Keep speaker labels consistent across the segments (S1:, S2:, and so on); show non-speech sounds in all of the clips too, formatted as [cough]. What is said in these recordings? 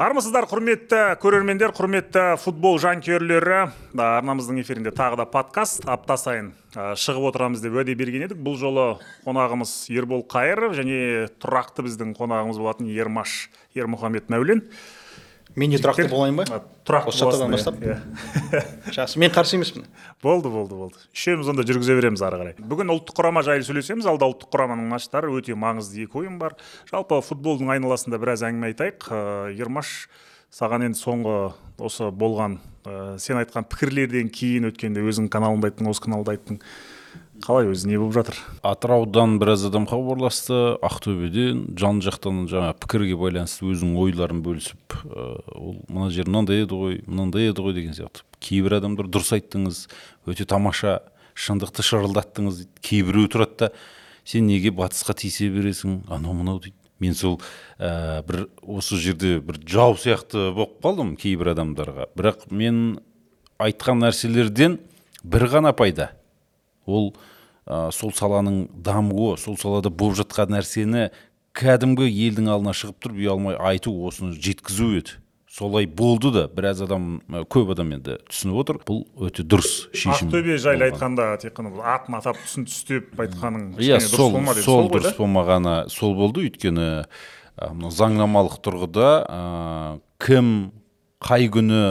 S1: армысыздар құрметті көрермендер құрметті футбол жанкүйерлері. Арнамыздың эфирінде тағы да подкаст. Апта сайын шығып отырамыз деп уәде берген едік. Бұл жолы қонағымыз ербол қайыров және тұрақты біздің қонағымыз болатын ермаш ермұхамед мәулен.
S2: Мен де тұрақты болайын ба?
S1: Тұрақты
S2: осы аптадан бастап?
S1: иә, [laughs]
S2: жақсы мен қарсы емеспін.
S1: Болды болды болды. Үшеуміз онда жүргізе береміз ары қарай. Бүгін ұлттық құрама жайлы сөйлесеміз. Алда ұлттық құраманың матчтары өте маңызды екі ойын бар. Жалпы футболдың айналасында біраз әңгіме айтайық. Ә, ермаш саған енді соңғы осы болған ә, сен айтқан пікірлерден кейін өткенде өзің каналыңда айттың осы каналда айттың. Қалай өзі не болып жатыр?
S3: Атыраудан біраз адам хабарласты ақтөбеден жан жақтан жаңа пікірге байланысты өзінің ойларын бөлісіп ә, ол мына жер мынандай еді ғой мынандай еді ғой деген сияқты. Кейбір адамдар дұрыс айттыңыз өте тамаша шындықты шырылдаттыңыз дейді. Кейбіреу тұрады да сен неге батысқа тиісе бересің? Анау мынау дейді. Мен сол ә, бір осы жерде бір жау сияқты болып қалдым кейбір адамдарға. Бірақ мен айтқан нәрселерден бір ғана пайда. Ол ә, сол саланың дамуы сол салада болып жатқан нәрсені кәдімгі елдің алдына шығып тұрып ұялмай айту осыны жеткізу еді. Солай болды да біраз адам көп адам енді түсініп отыр. Бұл өте дұрыс шешім
S1: ақтөбе жайлы айтқанда тек қана бұл атын атап түсін түстеп айтқаның
S3: иә
S1: дұрыс
S3: сол
S1: енді,
S3: сол
S1: ғой
S3: дұрыс болмағаны сол болды. Өйткені мынау заңнамалық тұрғыда ә, кім қай күні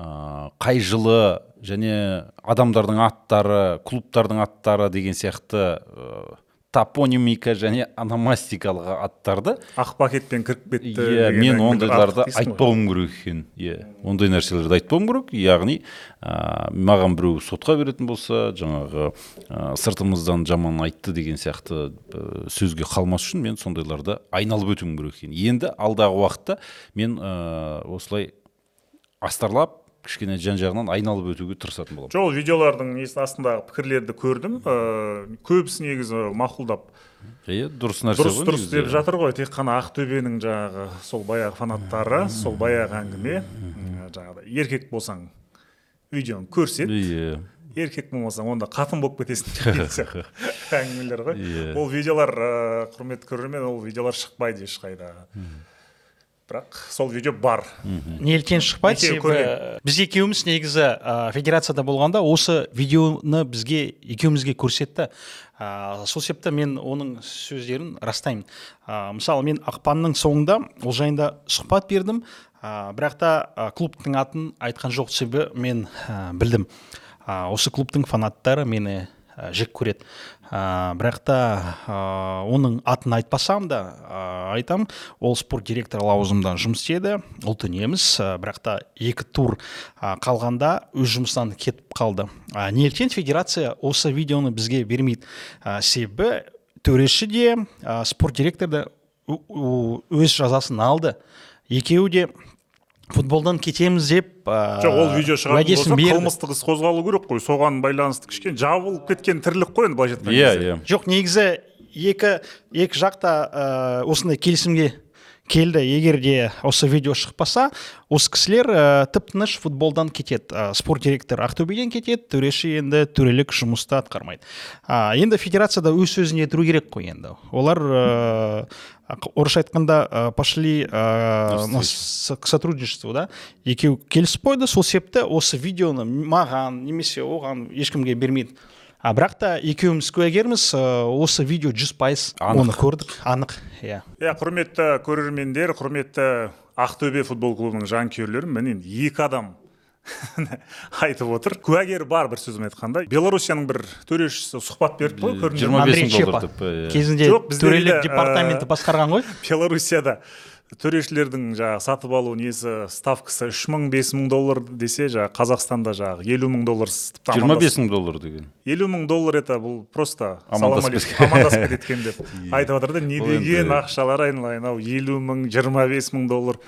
S3: ә, қай жылы және адамдардың аттары клубтардың аттары деген сияқты ә, топонимика және ономастикалық аттарды
S1: ақ пакетпен кіріп кетті
S3: иә мен ондайларды айтпауым керек екен. Иә ондай нәрселерді айтпауым керек. Яғни ә, маған біреу сотқа беретін болса жаңағы ә, сыртымыздан жаман айтты деген сияқты ә, сөзге қалмас үшін мен сондайларды айналып өтуім керек екен. Енді алдағы уақытта мен ә, осылай астарлап кішкене жан жағынан айналып өтуге тырысатын боламын.
S1: Жоқ видеолардың несі астындағы пікірлерді көрдім. Ыыы көбісі негізі мақұлдап.
S3: Иә дұрыс нәрсе
S1: дұрыс дұрыс деп жатыр ғой. Тек қана ақтөбенің жаңағы сол баяғы фанаттары сол баяғы әңгіме. Жаңағыдай еркек болсаң видеоны көрсет
S3: иә
S1: еркек болмасаң онда қатын болып кетесің деген [laughs] сияқты әңгімелер ғой.
S3: Иә.
S1: ол видеолар ыыы құрметті көрермен ол видеолар шықпайды ешқайда. Бірақ сол видео бар.
S2: Неліктен шықпайды себебі біз екеуміз негізі ә, федерацияда болғанда осы видеоны бізге екеумізге көрсетті. Ә, сол себепті мен оның сөздерін растаймын. Ә, мысалы мен ақпанның соңында ол жайында сұхбат бердім. Ә, бірақ та ә, клубтың атын айтқан жоқ себебі мен ә, білдім. Ә, осы клубтың фанаттары мені жек көреді. Ә, бірақ та ә, оның атын айтпасам да ә, айтам ол спорт директоры лауазымында жұмыс істеді ұлты неміс ә, бірақ та екі тур ә, қалғанда өз жұмысынан кетіп қалды. Ә, неліктен федерация осы видеоны бізге бермейді. Ә, себебі төреші де ә, спорт директор да өз жазасын алды. Екеуі де футболдан кетеміз деп ә,
S1: жоқ ол видео
S2: уәдесін
S1: болса
S2: берді.
S1: қылмыстық іс қозғалу керек қой соған байланысты кішкене жабылып кеткен тірлік қой енді былайша айтқан
S3: иә
S1: кезде.
S3: иә
S2: жоқ негізі екі екі жақта ә, осындай келісімге келді. Егер де осы видео шықпаса осы кісілер ә, тып тыныш футболдан кетеді. Ә, спорт директоры ақтөбеден кетеді төреші енді төрелік жұмысты атқармайды. Ә, енді федерацияда өз сөзін етіру керек қой енді. Олар ә, орысша айтқанда ә, пошли ә, к сотрудничеству да? Екеуі келісіп қойды. Сол себепті осы видеоны маған немесе оған ешкімге бермейді. А бірақ та екеуміз куәгерміз ә, осы видео жүз пайыз оны көрдік. Анық иә.
S1: Иә құрметті көрермендер құрметті ақтөбе футбол клубының жанкүйерлері міне енді екі адам [laughs] айтып отыр. Куәгер бар бір сөзбен айтқанда. Белоруссияның бір төрешісі сұхбат берді ғой көрдіңдер
S3: жиырма бес
S2: андрей
S3: мың доллар
S2: чепа
S3: деп, иә.
S2: кезінде төрелік
S1: де,
S2: департаменті басқарған ғой.
S1: Белоруссияда. Төрешілердің жаңағы сатып алу несі ставкасы үш мың бес мың доллар десе жаңағы қазақстанда жаңағы елу мың доллар
S3: жиырма бес мың доллар деген.
S1: елу мың доллар это бұл просто
S3: Амандасып
S1: амандасып кеткен [laughs] деп айтып жатыр да не деген ақшалар айналайын ау елу мың жиырма бес мың доллар.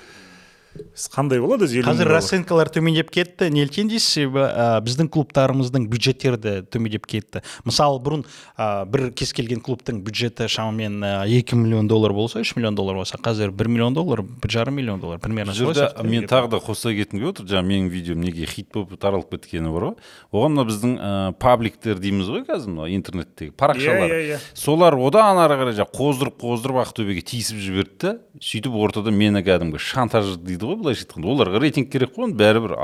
S1: Қандай болады өзі
S2: қазір расценкалар төмендеп кетті. Неліктен дейсіз себебі ә, біздің клубтарымыздың бюджеттері де төмендеп кетті. Мысалы бұрын ә, бір кез келген клубтың бюджеті шамамен ә, екі миллион доллар болса үш миллион доллар болса қазір бір миллион доллар бір жарым миллион доллар примерно
S3: жерде мен тағы да қоса кеткім келіп отыр. Жаңағы менің видеом неге хит болып таралып кеткені бар ғой. Оған мына біздің ә, пабликтер дейміз ғой қазір мына интернеттегі парақшалар.
S1: Иә, иә, иә.
S3: солар одан ары қарай жаңағы қоздырып қоздырып ақтөбеге тиісіп жіберді да сөйтіп ортада мені кәдімгі шантаж дейді келді ғой былайша айтқанда. оларға рейтинг керек қой оны бәрібір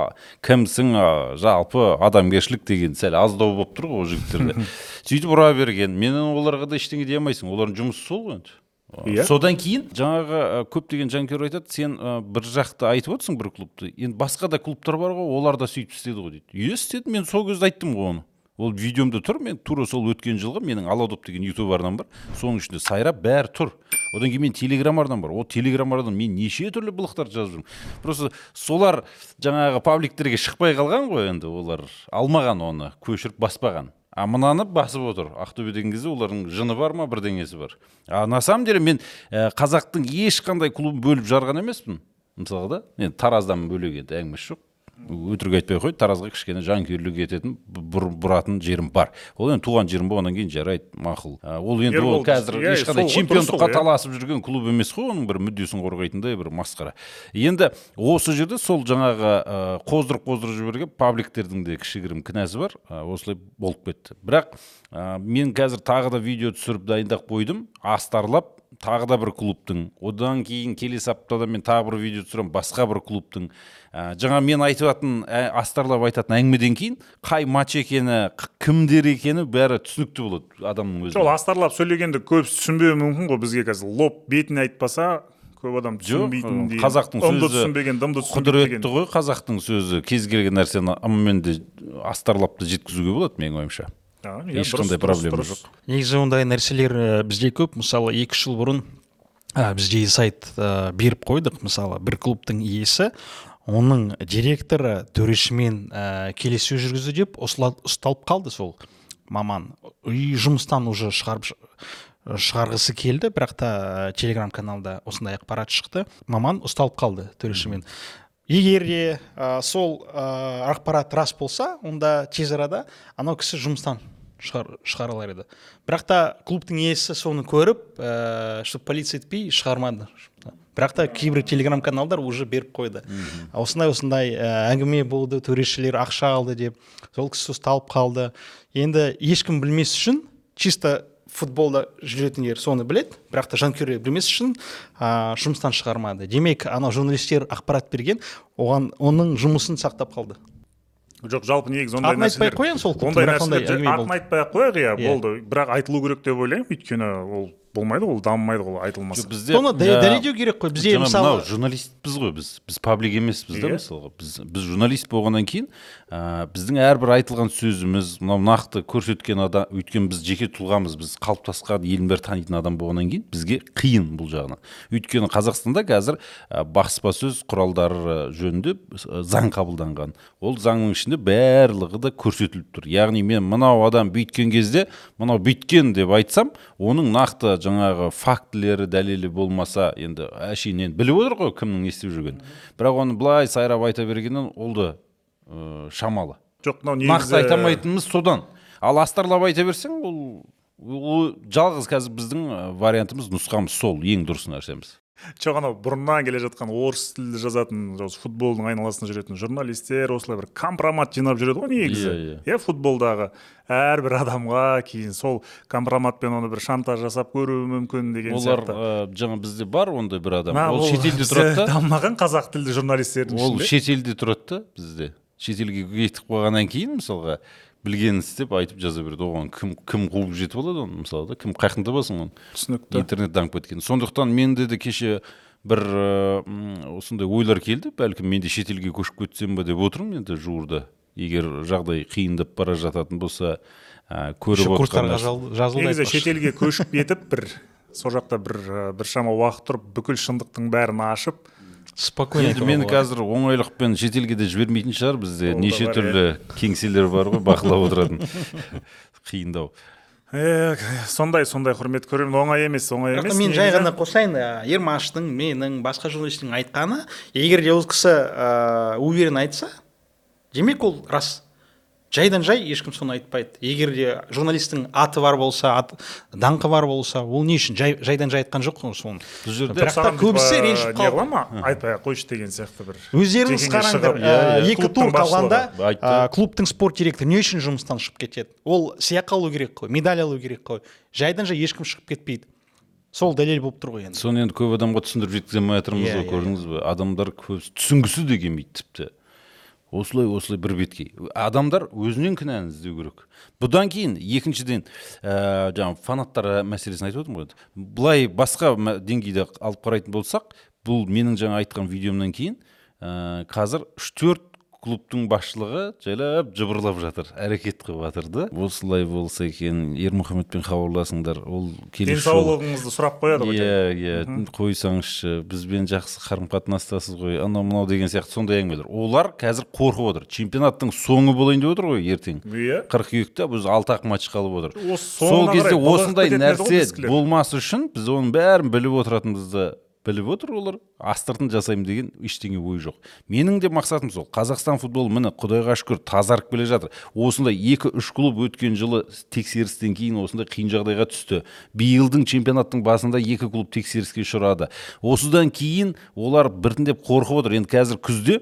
S3: кімсің жалпы адамгершілік деген сәл аздау болып тұр ғой ол жігіттерде. Сөйтіп ұра берген. Мен оларға да ештеңе дей алмайсың. Олардың жұмысы сол ғой енді.
S1: Иә.
S3: содан кейін жаңағы көптеген жанкүйер айтады сен ә, бір жақты айтып отырсың бір клубты. Енді басқа да клубтар бар ғой олар да сөйтіп істеді ғой дейді. Иә істеді мен сол кезде айттым ғой оны. Ол видеомда тұр мен тура сол өткен жылғы менің алодоп деген ютуб арнам бар. Соның ішінде сайрап бәрі тұр. Одан кейін мен телеграм арнам бар. Ол телеграм арнадан мен неше түрлі былықтарды жазып жүрмін просто солар жаңағы пабликтерге шықпай қалған ғой енді олар алмаған оны көшіріп баспаған. А мынаны басып отыр. Ақтөбе деген кезде олардың жыны бар ма бірдеңесі бар. А на самом деле мен ә, қазақтың ешқандай клубын бөліп жарған емеспін. Мысалға да енді тараздан бөлек енді әңгімесі жоқ. Өтірік айтпай ақ қояйын таразға кішкене жанкүйерлік ететін бұр, бұратын жерім бар. Ол енді туған жерім болғаннан кейін жарайды мақұл. Ол енді ол қазір
S1: иә,
S3: ешқандай чемпиондыққа
S1: қой, иә.
S3: таласып жүрген клуб емес қой оның бір мүддесін қорғайтындай бір масқара. Енді осы жерде сол жаңағы ә, қоздырып қоздырып жіберген пабликтердің де кішігірім кінәсі бар. Ә, осылай болып кетті. Бірақ ә, мен қазір тағы да видео түсіріп дайындап қойдым. Астарлап тағы да бір клубтың. Одан кейін келесі аптада мен тағы бір видео түсіремін басқа бір клубтың. Ә, жаңа мен айтатын ә, астарлап айтатын әңгімеден кейін қай матч екені кімдер екені бәрі түсінікті болады адамның
S1: сол
S3: өзіне
S1: астарлап сөйлегенді көп түсінбеуі мүмкін ғой бізге қазір. Лоб бетіне айтпаса көп адам түсінбейтін
S3: жоқ қазақтың сөзі
S1: түсінбеген дымды
S3: құдіретті ғой қазақтың сөзі. Кез келген нәрсені ыммен де астарлап та жеткізуге болады менің ойымша.
S1: А,
S3: ешқандай проблема
S2: негізі ондай нәрселер ә, бізде көп. Мысалы екі үш жыл бұрын ә, бізде сайт ә, беріп қойдық. Мысалы бір клубтың иесі оның директоры төрешімен ә, келіссөз жүргізді деп ұсталып қалды сол маман. Үй жұмыстан уже шығарып шығарғысы келді. Бірақ та телеграм каналда осындай ақпарат шықты. Маман ұсталып қалды төрешімен. Егер де ә, сол ә, ақпарат рас болса онда тез арада анау кісі жұмыстан шығар, шығарылар еді. Бірақ та клубтың иесі соны көріп ә, чтобы полиция етпей шығармады. Бірақ та кейбір телеграм каналдар уже беріп қойды. Осындай осындай ә, әңгіме болды төрешілер ақша алды деп сол кісі ұсталып қалды. Енді ешкім білмес үшін чисто футболда жүретіндер соны біледі. Бірақ та жанкүйерлер білмес үшін ә, жұмыстан шығармады. Демек анау журналистер ақпарат берген оған оның жұмысын сақтап қалды.
S1: Жоқ жалпы негізі ондай
S2: атын айтпай ақ қояйын сол
S1: атын айтпай ақ қояйық иә
S2: Иә.
S1: болды. Бірақ айтылу керек деп ойлаймын. Өйткені ол болмайды ғой ол дамымайды ғой ол айтылмаса
S3: бізде
S2: соны
S3: ә,
S2: дәлелдеу керек қой. Бізде мысалы
S3: мынау журналистпіз ғой біз. Біз паблик емеспіз да мысалға. Біз біз журналист болғаннан кейін ә, біздің әрбір айтылған сөзіміз мынау нақты көрсеткен адам өйткені біз жеке тұлғамыз біз қалыптасқан елдің бәрі танитын адам болғаннан кейін бізге қиын бұл жағынан. Өйткені қазақстанда қазір ә, баспасөз құралдары жөнінде ә, заң қабылданған. Ол заңның ішінде барлығы да көрсетіліп тұр. Яғни мен мынау адам бүйткен кезде мынау бүйткен деп айтсам оның нақты жаңағы фактілері дәлелі болмаса енді әшейін енді біліп отыр ғой кімнің не істеп жүргенін. Бірақ оны былай сайрап айта бергеннен ол да ә, шамалы.
S1: Жоқ мынау
S3: нақты айта алмайтынымыз содан. Ал астарлап айта берсең ол ол жалғыз қазір біздің вариантымыз нұсқамыз сол ең дұрыс нәрсеміз.
S1: Жоқ анау бұрыннан келе жатқан орыс тілді жазатын осы футболдың айналасында жүретін журналистер осылай бір компромат жинап жүреді ғой негізі.
S3: Иә, иә.
S1: иә футболдағы әрбір адамға кейін сол компроматпен оны бір шантаж жасап көруі мүмкін деген
S3: олар
S1: сияқты.
S3: ә, жаңа бізде бар ондай бір адам.
S1: Мына
S3: ол
S1: бұл
S3: шетелде тұрады да?
S1: дамымаған қазақ тілді журналистердің
S3: ол шетелде тұрады да бізде? Шетелге кетіп қойғаннан кейін мысалға білгенін істеп айтып жаза береді. Оған кім кім қуып жетіп алады оны мысалы да? Кім қаяқтан табасың оны?
S1: Түсінікті.
S3: Интернет дамып кеткен. Сондықтан менде де кеше бір осындай ойлар келді. Бәлкім мен де шетелге көшіп кетсем ба деп отырмын енді жуырда. Егер жағдай қиындап бара жататын болса ә, көріп
S2: курстарға жазылды
S1: негізі шетелге көшіп кетіп бір сол жақта бір біршама уақыт тұрып бүкіл шындықтың бәрін ашып
S2: спокойно
S3: енді
S2: болады.
S3: қазір оңайлықпен шетелге де жібермейтін шығар. Бізде неше
S1: бар,
S3: түрлі кеңселер бар ғой бақылап отыратын. [laughs] Қиындау.
S1: Э, сондай сондай құрметті көрермен оңай емес оңай емес.
S2: мен жай ғана қосайын ә, ермаштың менің басқа журналисттің айтқаны егер де ол кісі ә, уверен айтса демек ол рас. Жайдан жай ешкім соны айтпайды. Егер де журналисттің аты бар болса ат, даңқы бар болса ол не үшін? Жай, жайдан жай айтқан жоқ қой соны.
S3: Бұл жерде
S2: бірақ та көбісі ренжіп қалды.
S1: қыла ма? Айтпай ақ қойшы деген сияқты бір.
S2: Өздеріңіз қараңдар
S3: иә, иә.
S2: екі
S1: клубтың
S2: тур қалғанда клубтың спорт директоры не үшін жұмыстан шығып кетеді? Ол сыйақы алу керек қой медаль алу керек қой. Жайдан жай ешкім шығып кетпейді. Сол дәлел болып тұр ғой енді.
S3: Соны енді көп адамға түсіндіріп жеткізе алмай жатырмыз
S2: Иә,
S3: ғой
S2: иә,
S3: көрдіңіз бе? Адамдар көбісі түсінгісі де келмейді тіпті. Осылай осылай бір беткей адамдар өзінен кінәні іздеу керек. Бұдан кейін екіншіден ә, жаңағы фанаттар мәселесін айтып отырмын ғой. Былай басқа деңгейде алып қарайтын болсақ бұл менің жаңа айтқан видеомнан кейін ә, қазір үш төрт клубтың басшылығы жайлап жыбырлап жатыр әрекет қылып жатыр да осылай болса екен ермұхаметпен хабарласыңдар ол
S1: денсаулығыңызды сұрап қояды ғой
S3: иә иә қойсаңызшы бізбен жақсы қарым қатынастасыз ғой. Анау мынау деген сияқты сондай әңгімелер. Олар қазір қорқып отыр. Чемпионаттың соңы болайын деп отыр ғой ертең.
S1: Иә.
S3: Қыркүйекте біз алты ақ матч қалып отыр. Сол кезде осындай нәрсе болмас үшін біз оның бәрін біліп отыратынымызды біліп отыр олар астыртын жасаймын деген ештеңе ой жоқ. Менің де мақсатым сол қазақстан футболы міне құдайға шүкір тазарып келе жатыр. Осындай екі үш клуб өткен жылы тексерістен кейін осындай қиын жағдайға түсті. Биылдың чемпионаттың басында екі клуб тексеріске ұшырады. Осыдан кейін олар біртіндеп қорқып отыр. Енді қазір күзде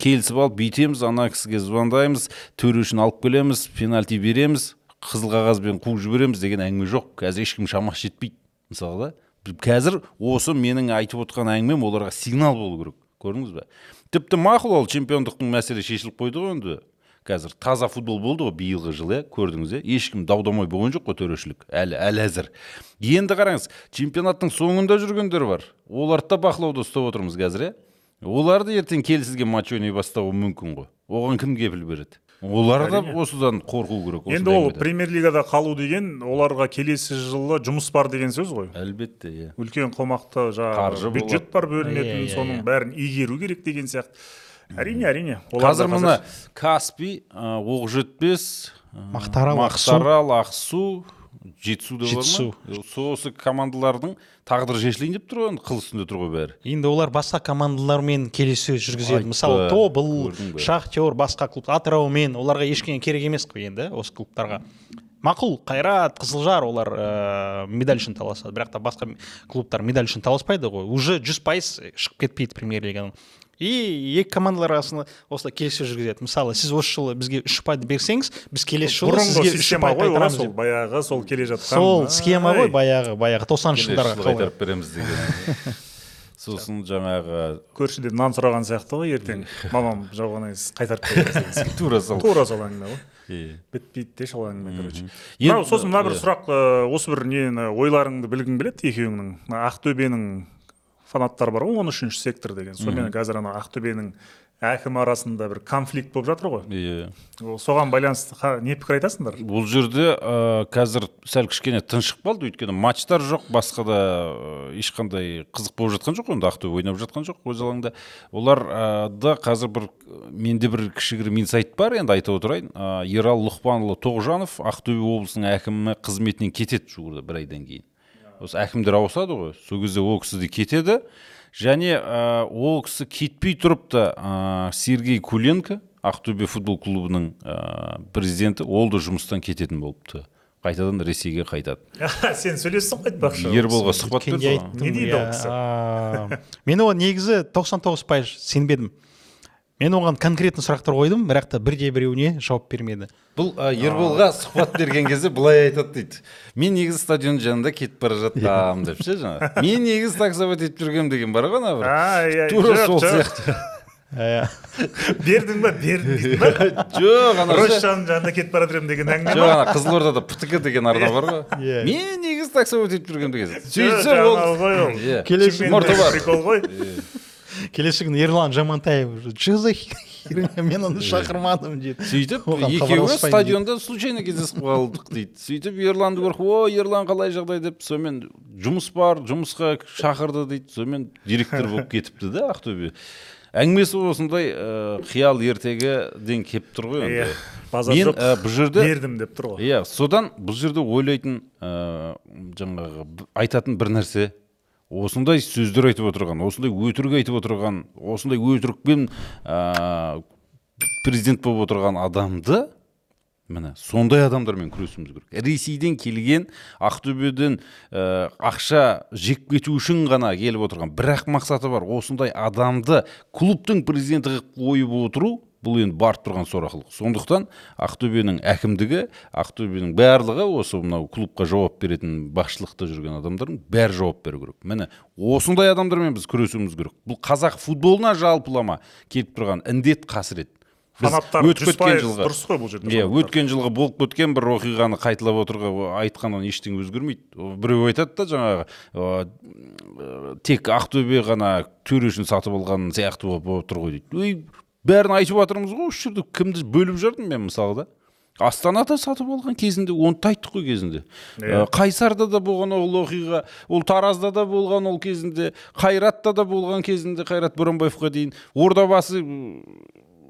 S3: келісіп алып бүйтеміз ана кісіге звондаймыз төрешіні алып келеміз пенальти береміз қызыл қағазбен қуып жібереміз деген әңгіме жоқ. Қазір ешкім шамасы жетпейді мысалы да. Қазір осы менің айтып отқан әңгімем оларға сигнал болу керек. Көрдіңіз бе? Тіпті мақұл ол чемпиондықтың мәселе шешіліп қойды ғой енді. Қазір таза футбол болды ғой биылғы жылы иә? Көрдіңіз иә? Ешкім дау дамай болған жоқ қой төрешілік. Әлі әлі әзір. Енді қараңыз чемпионаттың соңында жүргендер бар. Оларды да бақылауда ұстап отырмыз қазір иә? Олар да ертең келісілген матч ойнай бастауы мүмкін ғой. Оған кім кепіл береді? Олар да осыдан қорқу керек
S1: енді ол премьер лигада қалу деген оларға келесі жылы жұмыс бар деген сөз ғой.
S3: Әлбетте иә.
S1: Үлкен қомақты
S3: Қаржы
S1: жаңағы бюджет бар бөлінетін
S2: Иә, иә,
S1: соның
S2: иә.
S1: бәрін игеру керек деген сияқты. Әрине әрине Олар
S3: қазір мына каспий ә, оқжетпес
S2: Мақтаарал, Ақсу.
S3: Мақтаарал ақсу жетісу да бар ма сол осы командалардың тағдыры шешілейін деп тұр ғой енді қыл үстінде тұр ғой бәрі.
S2: Енді олар басқа командалармен келіссөз жүргізеді. Мысалы тобыл шахтер басқа клуб атыраумен оларға ешкімге керек емес қой енді осы клубтарға. Мақұл қайрат қызылжар олар ә, медаль үшін таласады. Бірақ та басқа клубтар медаль үшін таласпайды ғой. Уже жүз пайыз шығып кетпейді премьер лигадан и екі командалар арасында осылай келіссөз жүргізеді. Мысалы сіз осы жылы бізге үш ұпайды берсеңіз біз келесі жылы сізге үш ұпай қайтарамыз
S1: сол
S2: деп.
S1: баяғы сол келе жатқан
S2: сол схема ғой баяғы баяғы тоқсаныншы жылдарға
S3: қайтарып береміз деген. [laughs] Сосын жаңағы
S1: көршіден нан сұраған сияқты ғой ертең мамам жауған қайтарып береміз деген [laughs] сияқты.
S3: тура сол.
S1: Тура сол әңгіме ғой.
S3: Иә.
S1: бітпейді де сол әңгіме короче. Сосын мына бір сұрақ э, осы бір нені ойларыңды білгім келеді екеуіңнің? Мына ақтөбенің фанаттары бар ғой он үшінші сектор деген. Сонымен қазір ана ақтөбенің әкімі арасында бір конфликт болып жатыр ғой.
S3: Иә.
S1: Ол соған байланысты қа- не пікір айтасыңдар?
S3: Бұл жерде ә, қазір сәл кішкене тыншық қалды. Өйткені матчтар жоқ басқа да ешқандай қызық болып жатқан жоқ енді ақтөбе ойнап жатқан жоқ өз алаңында олар ә, да қазір бір менде бір кішігірім инсайт бар. Енді айта отырайын ә, ералы лұқпанұлы тоғжанов ақтөбе облысының әкімі қызметінен кетеді жуырда бір айдан кейін. Осы әкімдер ауысады ғой. Сол кезде ол кісі де кетеді. Және ә, ол кісі кетпей тұрып та ә, сергей куленко ақтөбе футбол клубының ә, президенті. Ол да жұмыстан кететін болыпты. Қайтадан ресейге қайтады.
S1: Сен сөйлессің ғой айтпақшы
S3: ерболға сұхбат берді
S1: Не дейді ол кісі?
S2: мен оған негізі 99 пайыз сенбедім. Мен оған конкретно сұрақтар қойдым бірақ та бірде біреуіне жауап бермеді.
S3: Бұл ә, ерболға сұхбат берген кезде былай айтады дейді. Мен негізі стадион жанында кетіп бара жатқанмын деп ше жаңағы. Мен негізі таксовать етіп жүргенмін деген бар ғой ана бір. Тура сол сияқты.
S2: Иә.
S1: бердің ба бердім дейсің ба? [laughs]
S3: Жоқ ана
S1: росшаның жанында кетіп бара жатырмын деген әңгіме
S3: жоқ ана қызылордада птк деген арна бар ғой. [laughs]
S2: Иә.
S3: мен негізі таксовать етіп жүргенмін деген
S1: Жоқ,
S3: сөйтсе
S1: жаңағы
S3: ол
S1: ғой ол.
S3: Иә.
S1: Прикол ғой.
S2: Келесі күні ерлан жамантаев че за херня мен оны шақырмадым дейді.
S3: Сөйтіп екеуі стадионда случайно кездесіп қалдық дейді. Сөйтіп ерланды көріп о ерлан қалай жағдай? деп сонымен жұмыс бар жұмысқа шақырды дейді. Сонымен директор болып кетіпті да ақтөбе. Әңгімесі осындай ә, қиял ертегіден келіп тұр ғой
S1: иә
S3: енді.
S1: базар
S3: мен ә, бұл жерде
S1: бердім деп тұр ғой.
S3: Иә содан бұл жерде ойлайтын ә, жаңағы б- айтатын бір нәрсе осындай сөздер айтып отырған осындай өтірік айтып отырған осындай өтірікпен ә, президент болып отырған адамды міне сондай адамдармен күресуіміз керек. Ресейден келген ақтөбеден ә, ақша жеп кету үшін ғана келіп отырған. Бірақ мақсаты бар осындай адамды клубтың президенті қылып қойып отыру бұл енді барып тұрған сорақылық. Сондықтан ақтөбенің әкімдігі ақтөбенің барлығы осы мынау клубқа жауап беретін басшылықта жүрген адамдардың бәрі жауап беру керек. Міне осындай адамдармен біз күресуіміз керек. Бұл қазақ футболына жалпылама келіп тұрған індет қасірет.
S1: Фанаттар
S3: өтіп кеткен жылғы
S1: дұрыс қой бұл жерде
S3: иә өткен жылғы болып кеткен бір оқиғаны қайталап отырға айтқаннан ештеңе өзгермейді. Біреу айтады да жаңағы ә, тек ақтөбе ғана төрешін сатып алған сияқты болып отыр ғой дейді. Бәрін айтып жатырмыз ғой осы жерде кімді бөліп жүрдім мен мысалы да? Астанада сатып алған кезінде оны да айттық қой кезінде.
S1: Иә.
S3: Ә, қайсарда да болған ол оқиға ол таразда да болған ол кезінде қайратта да болған кезінде қайрат боранбаевқа дейін. Ордабасы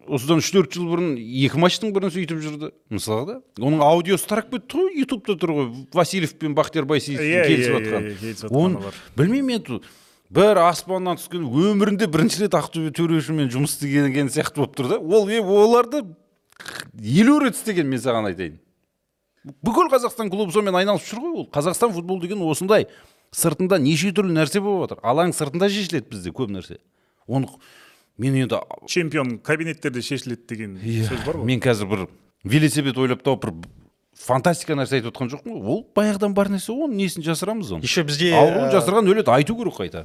S3: осыдан үш төрт жыл бұрын екі матчтың бірін сөйтіп жүрді мысалы да? Оның аудиосы тарап кетті ғой ютубта тұр ғой васильев пен бахтияр байсейітовтің
S1: Иә,
S3: келісіп
S1: иә,
S3: жатқан. оны білмеймін енді бір аспаннан түскен өмірінде бірінші рет ақтөбе төрешімен жұмыс істеген сияқты болып тұр да. Ол е оларды елу рет істеген мен саған айтайын. Бүкіл қазақстан клубы сонымен айналысып жүр ғой ол. Қазақстан футбол деген осындай сыртында неше түрлі нәрсе болып жатыр алаң сыртында шешіледі бізде көп нәрсе. Оны мен енді
S1: чемпион кабинеттерде шешіледі деген сөз бар ғой.
S3: мен қазір бір велосипед ойлап тауып бір фантастика нәрсе айтып отқан жоқпын ғой ол баяғыдан бар нәрсе ғой оның несін жасырамыз оны?
S2: Еще бізде
S3: ауруын
S2: ә,
S3: жасырған өледі айту керек қайта.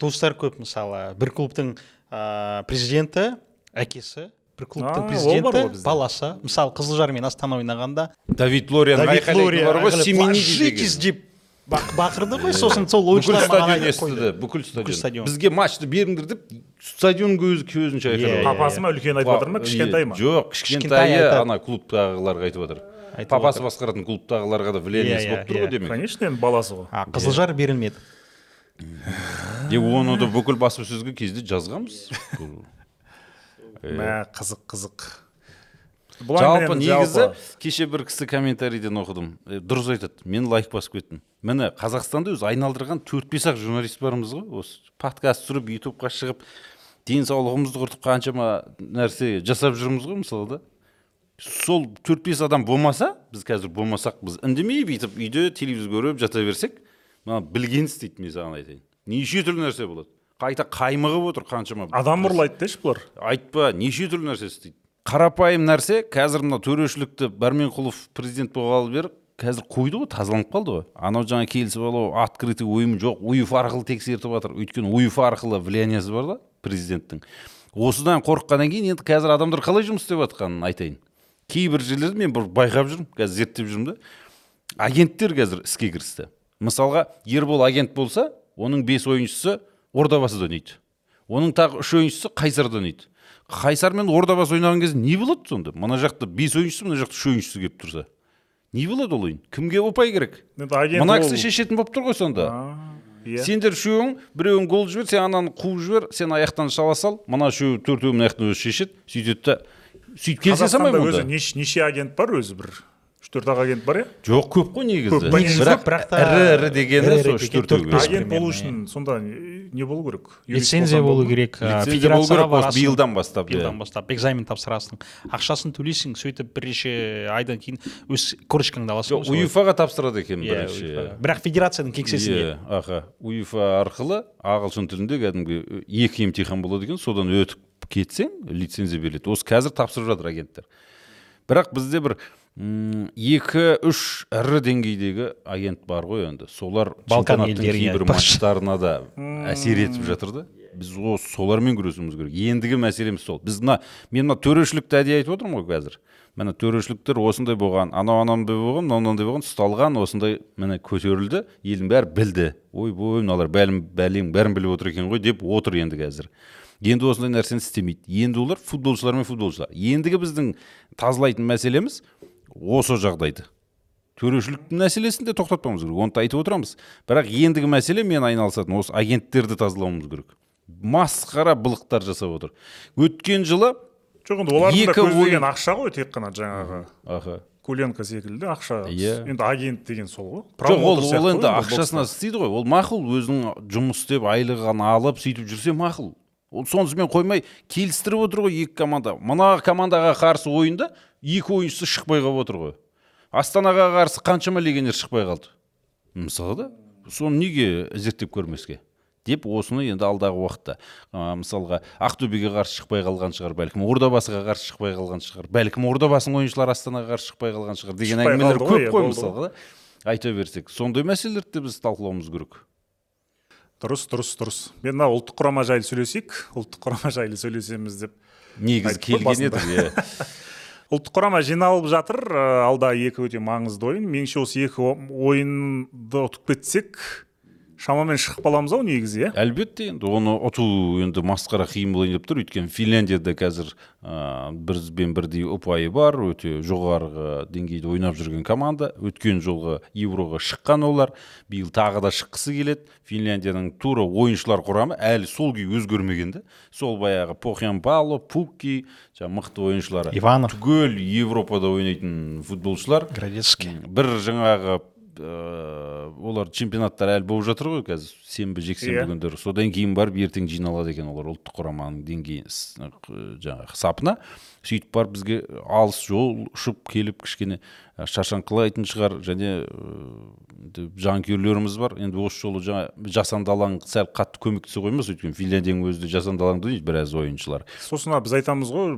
S2: туыстар көп мысалы. Бір клубтың ә, президенті әкесі бір клубтың президенті баласы. Мысалы қызылжар мен астана ойнағанда.
S3: Давид лориан
S2: давид лория
S3: бар ғой
S2: деп бақ- бақырды ғой сосын сол
S3: бүкіл
S2: ойыншылар маған
S3: стадион бүкіл стадион. бізге матчты беріңдер деп стадион көзі көзінше айқайлап
S2: иә,
S1: папасы ма үлкен айтып жатыр ма кішкентай ма?
S3: жоқ
S2: Кішкентай
S3: кішкентайы ана клубтағыларға айтып жатыр папасы басқаратын клубтағыларға да влияниясы
S2: Иә,
S3: болып тұр
S2: иә,
S3: ғой демек.
S1: Конечно енді баласы ғой.
S2: А қызылжар берілмеді.
S3: Е оны да бүкіл баспасөзге кезде жазғанбыз. [laughs]
S1: Мә қызық қызық. Бұлай
S3: жалпы негізі кеше бір кісі комментарийден оқыдым. Дұрыс айтады. Мен лайк басып кеттім. Міне қазақстанда өзі айналдырған төрт бес ақ журналист бармыз ғой. Осы подкаст түсіріп ютубқа шығып денсаулығымызды құртып қаншама нәрсе жасап жүрміз ғой мысалы да. Сол төрт бес адам болмаса біз қазір болмасақ біз үндемей бүйтіп үйде телевизор көріп жата берсек мына білгенін істейді мен саған айтайын. Неше түрлі нәрсе болады. Қайта қаймығып отыр қаншама.
S1: Адам ұрлайды деші бұлар.
S3: Айтпа неше түрлі нәрсе істейді қарапайым нәрсе қазір мына төрешілікті барменқұлов президент болғалы бері қазір қойды ғой тазаланып қалды ғой. Анау жаңа келісіп алу открытый ойын жоқ уефа арқылы тексертіп жатыр. Өйткені уефа арқылы влияниясы бар да президенттің. Осыдан қорыққаннан кейін енді қазір адамдар қалай жұмыс істеп жатқанын айтайын. Кейбір жерлерде мен бір байқап жүрмін қазір зерттеп жүрмін да. Агенттер қазір іске кірісті. Мысалға ербол агент болса оның бес ойыншысы ордабасыда ойнайды. Оның тағы үш ойыншысы қайсарда ойнайды. Қайсар мен ордабасы ойнаған кезде не болады сонда? Мына жақта бес ойыншысы мына жақта үш ойыншысы келіп тұрса? Не болады ол ойын? Кімге ұпай керек? Мына кісі шешетін болып тұр ғой сонда.
S1: Иә.
S3: Сендер үшеуің біреуің гол жібер сен ананы қуып жібер сен аяқтан шала сал. Мына үшеуі төртеуі мына жақтан өзі шешеді сөйтеді да сөйтіп келісе салмай
S1: өзі неше агент бар өзі бір үш төрт ақ агент бар иә?
S3: Жоқ көп қой негізі.
S1: Көп,
S3: бірақ,
S2: бірақ та-
S3: ірі ірі дегені сол
S2: деген
S3: үш
S2: төрт
S1: агент болу үшін сонда не болу керек?
S2: Лицензия болу керек
S3: Лицензия болу керек, осы биылдан бастап, иә.
S2: биылдан бастап экзамен тапсырасың. Ақшасын төлейсің сөйтіп бірнеше айдан кейін өз корочкаңды аласың. Ғой
S3: уефаға тапсырады екен
S2: Иә,
S3: бірінші.
S2: Бірақ федерацияның кеңсесінде.
S3: Иә, аха уефа арқылы ағылшын тілінде кәдімгі екі емтихан болады екен содан өтіп кетсең лицензия беріледі. Осы қазір тапсырып жатыр агенттер. Бірақ бізде бір екі үш ірі деңгейдегі агент бар ғой енді. Солар
S2: Балкан
S3: кейбір матчтарына да әсер етіп жатыр да. Біз осы солармен күресуіміз керек. Ендігі мәселеміз сол. Біз мына мен мына төрешілікті әдейі айтып отырмын ғой қазір. Міне төрешіліктер осындай болған анау анандай болған мынау мынандай болған ұсталған осындай міне көтерілді елдің бәрі білді. Ойбой мыналар бәлем бәлем бәрін біліп отыр екен ғой деп отыр енді қазір. Енді осындай нәрсені істемейді. Енді олар футболшылар мен футболшылар. Ендігі біздің тазалайтын мәселеміз осы жағдайды. Төрешілік мәселесін де тоқтатпауымыз керек оны да айтып отырамыз. Бірақ ендігі мәселе мен айналысатын осы агенттерді тазалауымыз керек. Масқара былықтар жасап отыр. Өткен жылы
S1: жоқ енді олардың да көздеген ақша ғой тек қана жаңағы
S3: аха.
S1: Куленко секілді ақша.
S3: Иә.
S1: енді агент деген сол ғой.
S3: Жоқ ол ол енді ақшасына істейді ғой. Ол мақұл өзінің жұмыс істеп айлығын алып сөйтіп жүрсе мақұл. Ол сонысымен қоймай келістіріп отыр ғой екі команда. Мына командаға қарсы ойында екі ойыншысы шықпай қалып отыр ғой. Астанаға қарсы қаншама легионер шықпай қалды. Мысалы да соны неге зерттеп көрмеске? Деп осыны енді алдағы уақытта ә, мысалға ақтөбеге қарсы шықпай қалған шығар бәлкім ордабасыға қарсы шықпай қалған шығар бәлкім ордабасының ойыншылары астанаға қарсы шықпай қалған шығар деген әңгімелер көп
S1: иә,
S3: қой
S1: болды
S3: мысалға да. Айта берсек сондай мәселелерді де біз талқылауымыз керек.
S1: Дұрыс дұрыс дұрыс. Мен мына ұлттық құрама жайлы сөйлесейік. Ұлттық құрама жайлы сөйлесеміз деп
S3: негізі келген едік иә. [laughs]
S1: ұлттық құрама жиналып жатыр. Ә, алда екі өте маңызды ойын. Меніңше осы екі ойынды ұтып кетсек шамамен шығып қаламыз ау негізі иә?
S3: Әлбетте енді оны ұту енді масқара қиын болайын деп тұр. Өйткені финляндияда қазір ә, бізбен бірдей ұпайы бар өте жоғарғы деңгейде ойнап жүрген команда. Өткен жолғы евроға шыққан олар биыл тағы да шыққысы келеді. Финляндияның тура ойыншылар құрамы әлі сол күй өзгермеген да сол баяғы похян бало пукки жаңағы мықты ойыншылары.
S2: Иванов.
S3: түгел европада ойнайтын футболшылар.
S2: Градецкий.
S3: бір жаңағы ыыы, олар чемпионаттар әлі болып жатыр ғой қазір. Сенбі жексенбі
S1: Иә.
S3: күндері содан кейін барып ертең жиналады екен олар ұлттық құраманың деңгейі жаңағы сапына. Сөйтіп барып бізге алыс жол ұшып келіп кішкене шаршаңқылайтын шығар. Және жанкүйерлеріміз бар. Енді осы жолы жаңа жасанды алаң сәл қатты көмектесе қоймас өйткені финляндияның өзі де жасанды алаңда ойнайды біраз ойыншылар.
S1: Сосын біз айтамыз ғой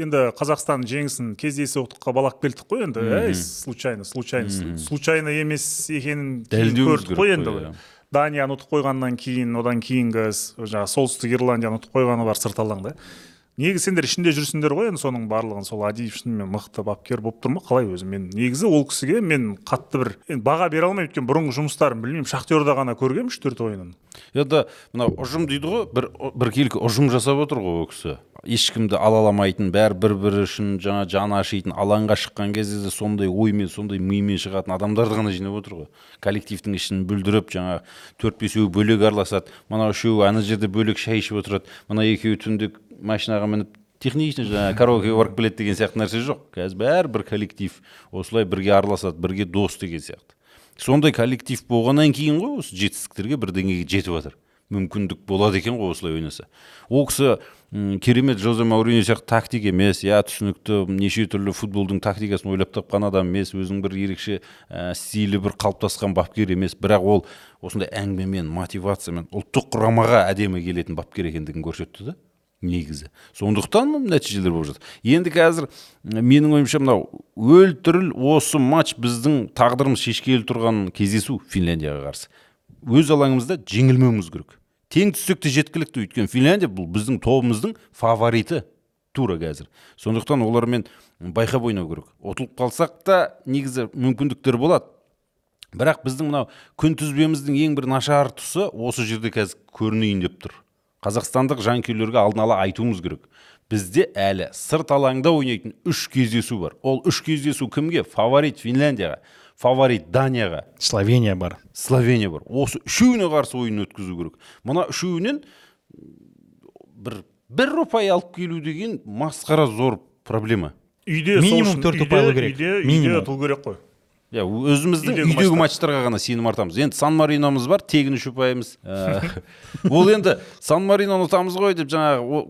S1: енді қазақстан жеңісін кездейсоқтыққа балап келдік қой енді әй случайно случайно случайно емес екенін көрдік қой енді
S3: иә.
S1: данияны ұтып қойғаннан кейін одан кейінгі жаңағы солтүстік ирландияны ұтып қойғаны бар сырт алаңда. Негізі сендер ішінде жүрсіңдер ғой енді соның барлығын сол адиев шынымен мықты бапкер болып тұр ма? Қалай өзі? Мен негізі ол кісіге мен қатты бір енді баға бере алмаймын өйткені бұрынғы жұмыстарын білмеймін. Шахтерда ғана көргенмін үш төрт ойынын.
S3: Енді мынау ұжым дейді ғой бір біркелкі ұжым жасап отыр ғой ол кісі. Ешкімді алаламайтын бәрі бір бірі үшін жаңа жаны ашитын алаңға шыққан кезде де сондай оймен сондай мимен шығатын адамдарды ғана жинап отыр ғой. Коллективтің ішін бүлдіріп жаңа төрт бесеуі бөлек араласады. Мынау үшеуі ана жерде бөлек шай ішіп отырады. Мына екеуі түнде машинаға мініп технично жаңағы караокеге барып келеді деген сияқты нәрсе жоқ. Қазір бәрі бір коллектив. Осылай бірге араласады бірге дос деген сияқты. Сондай коллектив болғаннан кейін ғой осы жетістіктерге бірдеңеге жетіп жатыр. Мүмкіндік болады екен ғой осылай ойнаса. Ол кісі керемет жозе мауриньо сияқты тактик емес иә түсінікті неше түрлі футболдың тактикасын ойлап тапқан адам емес өзінің бір ерекше ә, стилі бір қалыптасқан бапкер емес. Бірақ ол осындай әңгімемен мотивациямен ұлттық құрамаға әдемі келетін бапкер екендігін көрсетті да. Негізі. Сондықтан нәтижелер болып жатыр. Енді қазір менің ойымша мынау өлтіріл осы матч біздің тағдырымыз шешкелі тұрған кездесу финляндияға қарсы. Өз алаңымызда жеңілмеуіміз керек. Тең түссек те жеткілікті өйткені финляндия бұл біздің тобымыздың фавориті тура қазір. Сондықтан олармен байқап ойнау керек. Ұтылып қалсақ та негізі мүмкіндіктер болады. Бірақ біздің мынау күнтізбеміздің ең бір нашар тұсы осы жерде қазір көрінейін деп тұр. Қазақстандық жанкүйерлерге алдын ала айтуымыз керек. Бізде әлі сырт алаңда ойнайтын үш кездесу бар. Ол үш кездесу кімге? Фаворит финляндияға фаворит данияға.
S2: Словения бар.
S3: словения бар. Осы үшеуіне қарсы ойын өткізу керек. Мына үшеуінен бір бір ұпай алып келу деген масқара зор проблема.
S1: Үйде
S2: Минимум төрт ұпай алу керек.
S1: үйде үйде ұтылу керек қой.
S3: Иә өзіміздің
S1: Үйдегі
S3: үйдегі,
S1: матчтар.
S3: матчтарға ғана сенім артамыз. Енді сан мариномыз бар тегін үш ұпайымыз Ә, [laughs] ол енді сан мариноны ұтамыз ғой деп жаңағы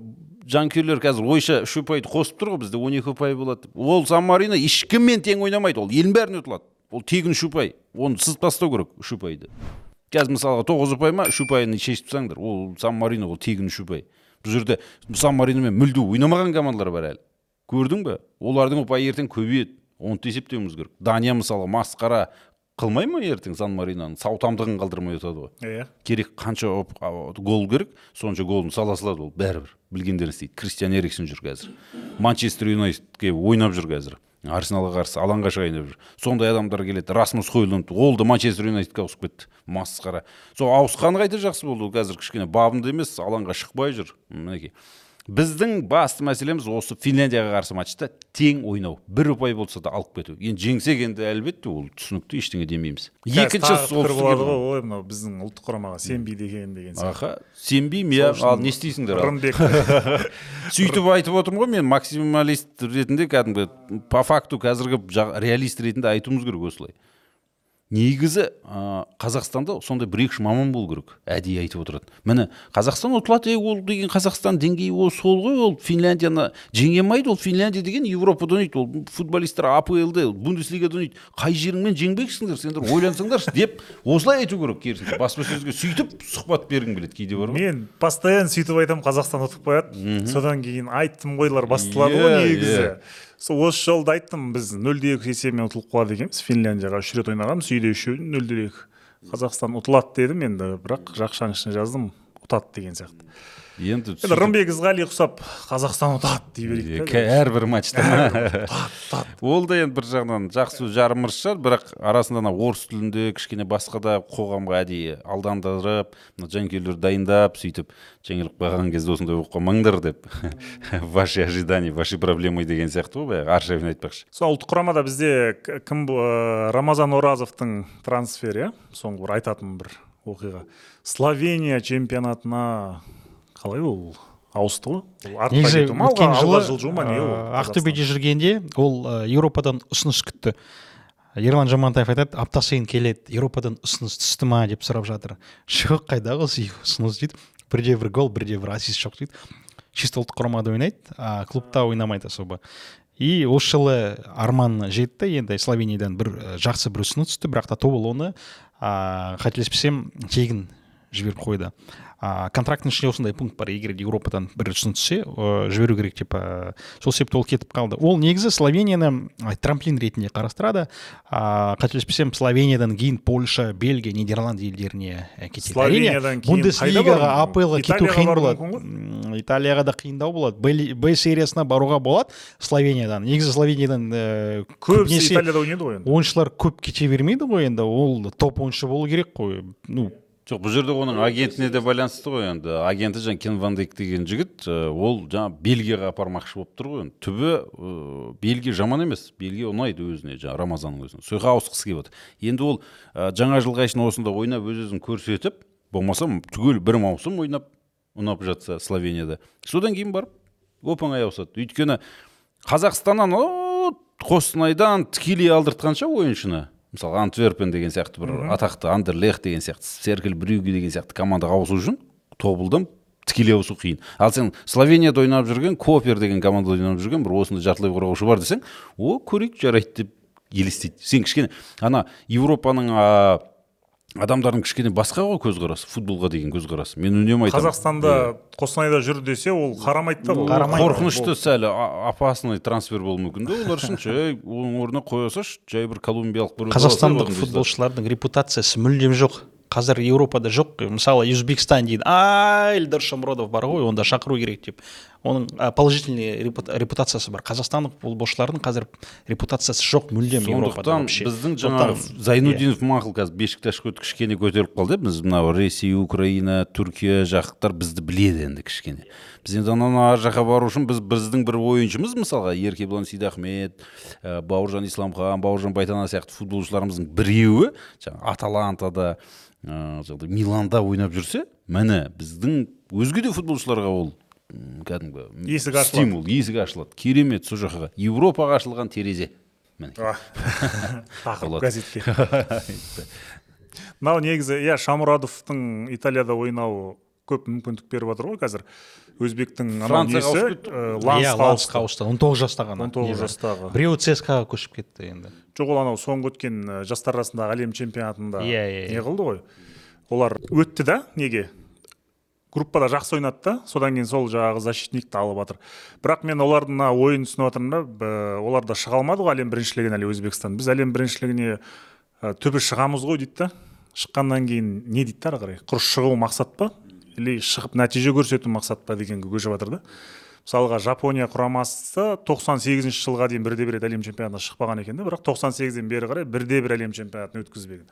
S3: жанкүйерлер қазір ойша үш ұпайды қосып тұр ғой бізде он екі ұпай болады. Ол сан марино ешкіммен тең ойнамайды ол елдің бәріне ұтылады. Ол тегін үш ұпай оны сызып тастау керек үш ұпайды қазір мысалға тоғыз ұпай ма үш ұпайын шешіп тастаңдар ол сан марино ол тегін үш ұпай бұл жерде сан мариномен мүлде ойнамаған командалар бар әлі. Көрдің бе? Олардың ұпайы ертең көбейеді. Оны да есептеуіміз керек. Дания мысалы масқара қылмай ма ертең сан мариноның саутамдығын қалдырмай ұтады ғой.
S1: Иә.
S3: Керек қанша гол керек сонша голын сала салады ол. Бәрібір. Білгендерін істейді кристиан эриксон жүр қазір. Манчестер юнайтедке ойнап жүр қазір. Арсеналға қарсы алаңға шығайын деп жүр. Сондай адамдар келеді. Расмус хойлунд ол да манчестер юнайтедке ауысып кетті. Масқара. Сол ауысқаны қайта жақсы болды ол қазір кішкене бабында емес алаңға шықпай жүр. Мінекей. Біздің басты мәселеміз осы финляндияға қарсы матчта тең ойнау. Бір ұпай болса да алып кету. Енді жеңсек енді әлбетте ол түсінікті ештеңе демейміз. Екінші
S1: болады ғой ой мынау біздің ұлттық құрамаға сенбейді екен деген сияқты.
S3: Аха сенбеймін иә ал не істейсіңдер
S1: рымбек. [laughs]
S3: Сөйтіп айтып отырмын ғой мен максималист ретінде кәдімгі по факту қазіргі реалист ретінде айтуымыз керек осылай. Негізі ә, қазақстанда сондай бір екі үш маман болу керек әдейі айтып отырады. Міне қазақстан ұтылады е ол деген қазақстан деңгейі ол сол ғой ол финляндияны жеңе алмайды ол финляндия деген европада ойнайды ол футболисттер аплда бундеслигада ойнайды. Қай жеріңмен жеңбексіңдер сендер ойлансаңдаршы деп осылай айту керек керісінше. Баспасөзге сөйтіп сұхбат бергің келеді кейде бар ғой.
S1: Мен постоянно сөйтіп айтамын қазақстан ұтып қояды. Содан кейін айттым гойлар басталады
S3: Иә,
S1: ғой негізі.
S3: иә.
S1: Сол осы жолы да айттым біз нөлде екі есебімен ұтылып қалады екенбіз. Финляндияға үш рет ойнағанбыз үйде үшеуін нөлде екі қазақстан ұтылады дедім енді бірақ жақшаның ішіне жаздым ұтады деген сияқты.
S3: Енді
S1: рымбек ізғали ұқсап қазақстан ұтады дей берейік
S3: әрбір матчта ол да енді бір жағынан жақсы жарымырыс шығар бірақ арасында ана орыс тілінде кішкене басқа да қоғамға әдейі алдандырып мына жанкүйерлерді дайындап сөйтіп жеңіліп қалған кезде осындай болып қалмаңдар деп. [laughs] Ваши ожидания ваши проблемы деген сияқты ғой баяғы аршавин айтпақшы.
S1: Сол ұлттық құрамада бізде кім ә, рамазан оразовтың трансфері иә соңғы бір айтатын бір оқиға. Словения чемпионатына қалай ол? Ауысты ғой. Ол артқа кету ма? алға-
S2: өткен жылы
S1: алға жылжу ма? Не ол?
S2: ақтөбеде жүргенде ол еуропадан ұсыныс күтті. Ерлан жамантаев айтады апта сайын келеді еуропадан ұсыныс түсті ма? деп сұрап жатыр. Жоқ қайдағы осы ұсыныс дейді. Бірде бір гол бірде бір ассист жоқ дейді. Чисто ұлттық құрамада ойнайды а клубта ойнамайды особо и осы жылы арман жетті. Енді словениядан бір жақсы бір ұсыныс түсті. Бірақ та тобыл оны ә, қателеспесем тегін жіберіп қойды а, контракттың ішінде осындай пункт бар егер еуропадан бір ұсыныс түссе ә, жіберу керек деп ә, сол себепті ол кетіп қалды. Ол негізі словенияны трамплин ретінде қарастырады. А, қателеспесем словениядан кейін польша бельгия нидерланд елдеріне ә, кетеді.
S1: Словениядан кейін
S2: бундеслигаға апл кету қиын болады. италияға да қиындау болады. Б- сериясына баруға болады словениядан. Негізі словениядан
S1: көбісі
S2: көбінесе
S1: италияда ойнайды ғой енді.
S2: ойыншылар көп кете бермейді ғой енді. Ол топ ойыншы болу керек қой. Ну
S3: жоқ бұл жерде оның агентіне де байланысты ғой енді. Агенті жаңағы кен ван дейк деген жігіт ол жаңағы бельгияға апармақшы болып тұр ғой. Енді түбі ә, бельгия жаман емес. Бельгия ұнайды өзіне жаңағы рамазанның өзіне. Сол жаққа ауысқысы келіп отыр. Енді ол ә, жаңа жылға шейін осында ойнап өз өзін көрсетіп болмаса түгел бір маусым ойнап ұнап жатса словенияда. Содан кейін барып оп оңай ауысады. Өйткені қазақстаннан о, қостанайдан тікелей алдыртқанша ойыншыны. Мысалы антверпен деген сияқты бір атақты андерлех деген сияқты серкель брюге деген сияқты командаға ауысу үшін тобылдан тікелей ауысу қиын. Ал сен словенияда ойнап жүрген копер деген командада ойнап жүрген бір осындай жартылай қорғаушы бар десең о көрейік жарайды деп елестейді. Сен кішкене ана европаның а, адамдардың кішкене басқа ғой көзқарасы футболға деген көзқарасы. Мен үнемі айтамын.
S1: Қазақстанда қостанайда жүр десе ол қарамайды да.
S2: Қарамайды.
S3: қорқынышты сәл опасный трансфер болуы мүмкін да олар үшін жай оның орнына қоя салшы жай бір колумбиялық біреуді
S2: қазақстандық футболшылардың репутациясы мүлдем жоқ. Қазір еуропада жоқ. Мысалы өзбекстан дейді. А эльдар шамродов бар ғой онда шақыру керек деп. Оның положительный репута- репутациясы бар. Қазақстандық футболшылардың қазір репутациясы жоқ мүлдем
S3: сондықтан
S2: вообще.
S3: біздің жаңағы
S2: Сондықтан,
S3: зайнуддинов мақұл қазір бешікташқа кішкене көтеріліп қалды иә біз мынау ресей украина түркия жақтар бізді біледі енді кішкене. Біз енді анау ар жаққа бару үшін біз біздің бір ойыншымыз мысалға еркебұлан сейдахмет ә, бауыржан исламхан бауыржан байтана сияқты футболшыларымыздың біреуі жаңағы аталантада жаңағыдай миланда ойнап жүрсе міне біздің өзге де футболшыларға ол кәдімгі
S1: Есік ашылады.
S3: стимул есік ашылады. Керемет сол жаққа европаға ашылған терезе. [laughs]
S1: Тақырып газетке. [laughs] Мынау негізі иә шамурадовтың италияда ойнауы көп мүмкіндік беріп жатыр ғой қазір. Өзбектің ә,
S2: иә
S1: ауысты.
S2: Он тоғыз жаста ғана
S1: 19
S2: небәрі.
S1: жастағы.
S2: біреуі цска көшіп кетті енді.
S1: Жоқ ол анау соңғы өткен ә, жастар арасындағы әлем чемпионатында
S2: Иә, иә,
S1: не
S2: иә.
S1: қылды ғой? Олар өтті да неге? Группада жақсы ойнады да. Содан кейін сол жаңағы защитникті алып жатыр бірақ мен олардың мына ойынын түсініп жатырмын да олар да шыға алмады ғой әлем біріншілігіне әлі өзбекстан. Біз әлем біріншілігіне ә, түбі шығамыз ғой дейді да. Шыққаннан кейін не дейді да ары қарай? Құр шығу мақсат па? Или шығып нәтиже көрсету мақсат па дегенге көшіп жатыр да. Мысалға жапония құрамасы 98 жылға дейін бірде бір рет әлем чемпионатына шықпаған екен да. Бірақ 98-ден бері қарай бірде бір әлем чемпионатын өткізбеген.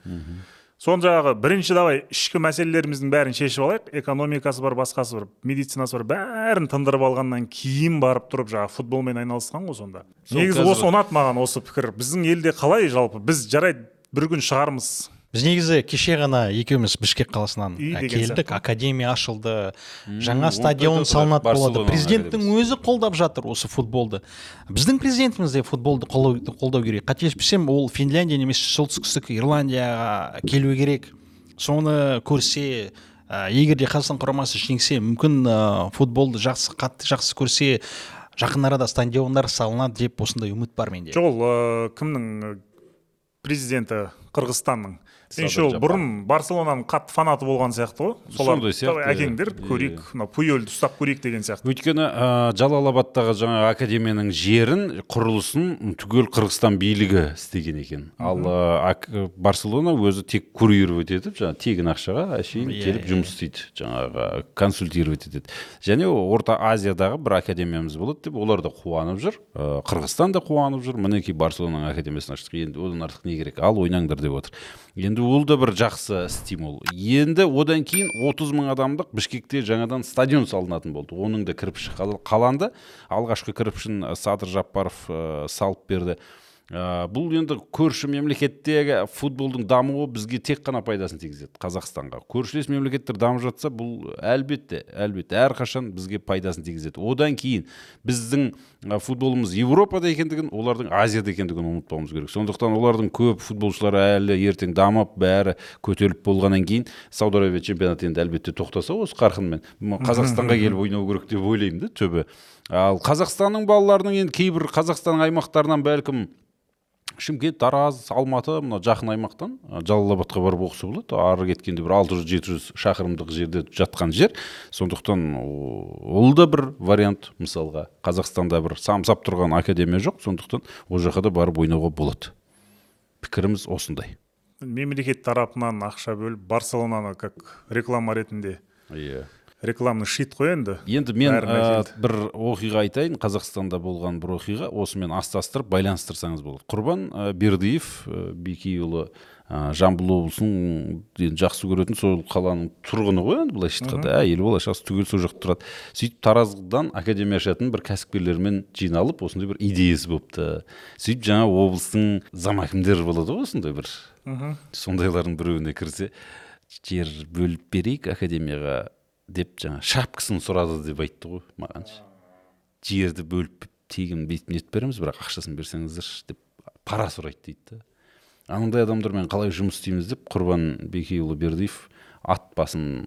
S1: Соны жаңағы бірінші давай ішкі мәселелеріміздің бәрін шешіп алайық. Экономикасы бар басқасы бар медицинасы бар бәрін тындырып алғаннан кейін барып тұрып жаңағы футболмен айналысқан ғой сонда. Негізі осы ұнады маған осы пікір. Біздің елде қалай жалпы? Біз жарайды бір күн шығармыз.
S2: Біз негізі кеше ғана екеуміз бішкек қаласынан келдік академия ашылды жаңа стадион салынады болады. президенттің өзі қолдап жатыр осы футболды. Біздің президентіміз де футболды қолдау, керек. Қателеспесем ол финляндия немесе солтүстік ирландияға келу керек. Соны көрсе ә, егер де қазақстан құрамасы жеңсе мүмкін ә, футболды жақсы қатты жақсы көрсе жақын арада стадиондар салынады деп осындай үміт бар менде.
S1: Жоқ ол кімнің президенті қырғызстанның меніңше ол бұрын барселонаның қатты фанаты болған сияқты ғой. Солар
S3: сияқты,
S1: әкеңдер
S3: иә.
S1: көрейік мына пуельді ұстап көрейік деген сияқты.
S3: Өйткені ә, жалалабадтағы жаңа академияның жерін құрылысын түгел қырғызстан билігі істеген екен. Ал ә, барселона өзі тек курировать етіп жаңағы тегін ақшаға әшейін
S2: Иә,
S3: келіп
S2: иә.
S3: жұмыс істейді жаңағы консультировать етеді. Және орта азиядағы бір академиямыз болады деп олар да қуанып жүр. Қырғызстан да қуанып жүр. Мінекей барселонаның академиясын аштық енді одан артық не керек? Ал ойнаңдар деп отыр. Енді ол да бір жақсы стимул. Енді одан кейін 30 мың адамдық бішкекте жаңадан стадион салынатын болды. Оның да кірпіші қал- қаланды. Алғашқы кірпішін э, садыр жаппаров э, салып берді. Ә, бұл енді көрші мемлекеттегі футболдың дамуы бізге тек қана пайдасын тигізеді қазақстанға. Көршілес мемлекеттер дамып жатса бұл әлбетте әлбетте әрқашан бізге пайдасын тигізеді. Одан кейін біздің ә, футболымыз европада екендігін олардың азияда екендігін ұмытпауымыз керек. Сондықтан олардың көп футболшылары әлі ертең дамып бәрі көтеріліп болғаннан кейін сауд арабия чемпионаты енді әлбетте тоқтаса осы қарқынмен қазақстанға [laughs] келіп ойнау керек деп ойлаймын да түбі. Ал қазақстанның балаларының енді кейбір қазақстанның аймақтарынан бәлкім шымкент тараз алматы мына жақын аймақтан жалалабадқа барып оқыса болады. Ары кеткенде бір алты жүз жеті жүз шақырымдық жерде жатқан жер. Сондықтан ол да бір вариант. Мысалға қазақстанда бір самсап тұрған академия жоқ. Сондықтан ол жаққа да барып ойнауға болады. Пікіріміз осындай.
S1: Мемлекет тарапынан ақша бөліп барселонаны как реклама ретінде
S3: иә.
S1: Рекламный шит қой енді.
S3: Енді мен ә, бір оқиға айтайын. Қазақстанда болған бір оқиға. Осымен астастырып байланыстырсаңыз болады. Құрбан ә, бердиев ә, бекейұлы ә, жамбыл облысының енді жақсы көретін сол қаланың тұрғыны ғой енді былайша айтқанда. Әйелі бала шағасы түгел сол жақта тұрады. Сөйтіп тараздан академия ашатын бір кәсіпкерлермен жиналып осындай бір идеясы болыпты сөйтіп жаңа облыстың замәкімдері болады ғой осындай бір. Сондайлардың біреуіне кірсе жер бөліп берейік академияға. Деп жаңа шапкасын сұрады деп айтты ғой маған ше. жерді бөліп тегін бүйтіп нетіп береміз бірақ ақшасын берсеңіздерші деп пара сұрайды дейді да. Анандай адамдармен қалай жұмыс істейміз деп құрбан бекейұлы бердиев ат басын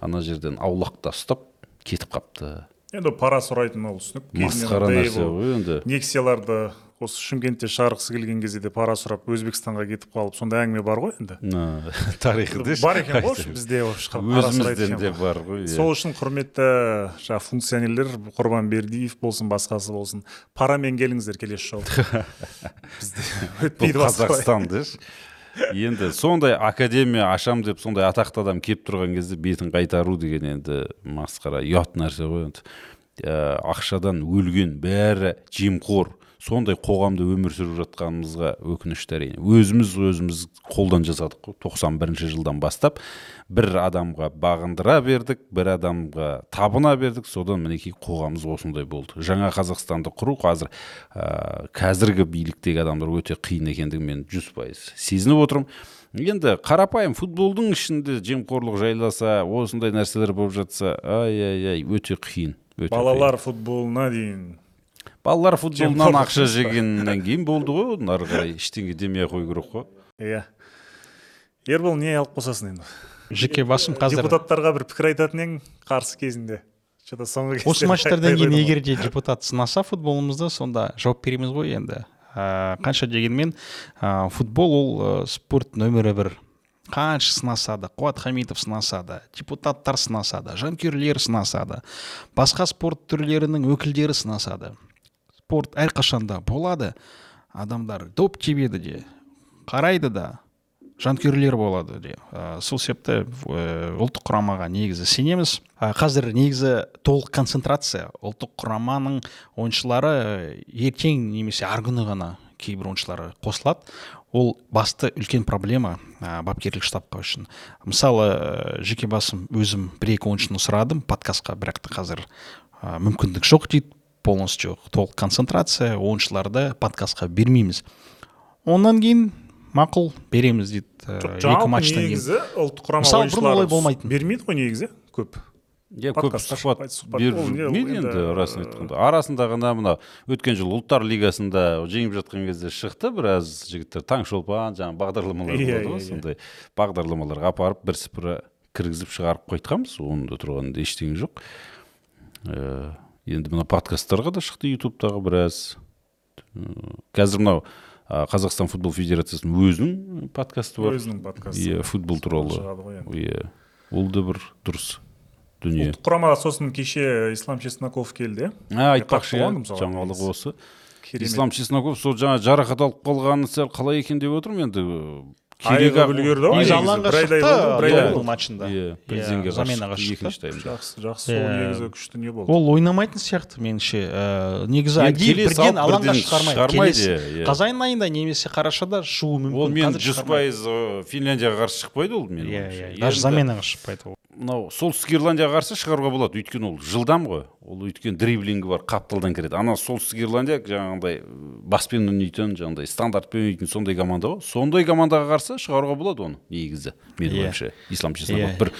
S3: ана жерден аулақта ұстап кетіп қапты
S1: енді пара сұрайтын ол түсінік.
S3: Масқара нәрсе ғой енді.
S1: Нексияларды осы шымкентте шығарғысы келген кезде де пара сұрап өзбекстанға кетіп қалып сондай әңгіме бар ғой енді? [laughs]
S3: Тарихы де
S1: бар екен ғой бізде
S3: өзімізден де бар ғой иә.
S1: сол үшін құрметті жаңағы функционерлер құрбан бердиев болсын басқасы болсын парамен келіңіздер келесі жолы [laughs] бізде өтпейді
S3: бұл
S1: басқалай.
S3: қазақстан деші. Енді сондай академия ашам деп сондай атақты адам келіп тұрған кезде бетін қайтару деген енді масқара ұят нәрсе ғой енді. Ә, ақшадан өлген бәрі жемқор. Сондай қоғамда өмір сүріп жатқанымызға өкінішті әрине өзіміз өзіміз қолдан жасадық қой. тоқсан бірінші жылдан бастап бір адамға бағындыра бердік бір адамға табына бердік. Содан мінекей қоғамымыз осындай болды. Жаңа қазақстанды құру қазір ә, қазіргі биліктегі адамдар өте қиын екендігін мен жүз пайыз сезініп отырмын. Енді қарапайым футболдың ішінде жемқорлық жайласа осындай нәрселер болып жатса ай ай ай өте қиын өте қиын.
S1: балалар футболына дейін.
S3: Балалар футболынан ақша жегеннен кейін болды ғой одан ары қарай. Ештеңе демей ақ қою керек қой.
S1: Иә. Ербол не алып қосасың енді?
S2: Жеке басым қазір
S1: депутаттарға бір пікір айтатын ең қарсы кезінде. Че то соңғы кезде
S2: осы матчтардан кейін егер де депутат сынаса футболымызды сонда жауап береміз ғой енді. Ә, қанша дегенмен ә, футбол ол ә, спорт нөмірі бір. Қанша сынаса да қуат хамитов сынаса да депутаттар сынаса да жанкүйерлер сынаса да басқа спорт түрлерінің өкілдері сынаса да спорт әрқашанда болады. Адамдар доп тебеді де қарайды да жанкүйерлер болады де. Ә, сол себепті ә, ұлттық құрамаға негізі сенеміз. Ә, қазір негізі толық концентрация. Ұлттық құраманың ойыншылары ә, ертең немесе арғы күні ғана кейбір ойыншылары қосылады. Ол басты үлкен проблема ә, бапкерлік штабқа үшін. Мысалы ә, жеке басым өзім бір екі ойыншыны сұрадым. Подкастқа бірақ та қазір ә, мүмкіндік жоқ дейді. Полностью толық концентрация ойыншыларды подкастқа бермейміз. Онан кейін мақұл береміз дейді э, екі матчтан кейін.
S1: негізі ұлттық құрама
S2: Мысалы, бұрын
S1: ойыншылары
S2: олай болмайтын.
S1: бермейді ғой негізі? Көп.
S3: Иә көп сұхбат жүрмейді
S1: енді,
S3: расын айтқанда. Арасында ғана мына өткен жылы ұлттар лигасында жеңіп жатқан кезде шықты біраз жігіттер. Таңшолпан жаңағы бағдарламалар
S1: Иә,
S3: болады
S1: иә,
S3: ғой
S1: иә.
S3: сондай бағдарламаларға апарып бірсыпыра кіргізіп шығарып қайтқанбыз онда тұрғанда ештеңе жоқ. Э, енді мына подкасттарға да шықты ютубтағы біраз. Э, қазір мынау қазақстан футбол федерациясының өзінің подкасты бар.
S1: Өзінің подкасты.
S3: Иә футбол туралы. иә. Ол да бір дұрыс дүние.
S1: Ұлттық құрамаға сосын кеше ислам чесноков келді. Иә
S3: а айтпақшы иә жаңалық осы. Ислам чесноков сол жаңа жарақат алып қалғаны сәл қалай екен деп отырмын енді
S1: айығып
S3: керек
S1: үлгерді ғой айдай
S2: шықты
S1: болды, бір айдай
S2: тобыл матчында
S3: иә президентке
S2: заменаға шықты
S3: екінші таймда
S1: жақсы жақсы ол
S2: Иә.
S1: негізі күшті не болды
S2: ол ойнамайтын сияқты меніңше негізі бірден алаңға шығармайды қазан айында немесе қарашада шығуы мүмкін
S3: ол мен жүз пайыз финляндияға қарсы шықпайды ол менің ойымша.
S2: даже заменаға шықпайды ол
S3: мынау солтүстік ирландияға қарсы шығаруға болады. Өйткені ол жылдам ғой. Ол өйткені дриблингі бар қапталдан кіреді. Ана солтүстік ирландия жаңағындай баспен ойнайтын жаңағындай стандартпен ойнайтын сондай команда ғой. Сондай командаға қарсы шығаруға болады оны негізі менің
S2: Иә.
S3: ойымша. Ислам чесноков
S2: Иә.
S3: бір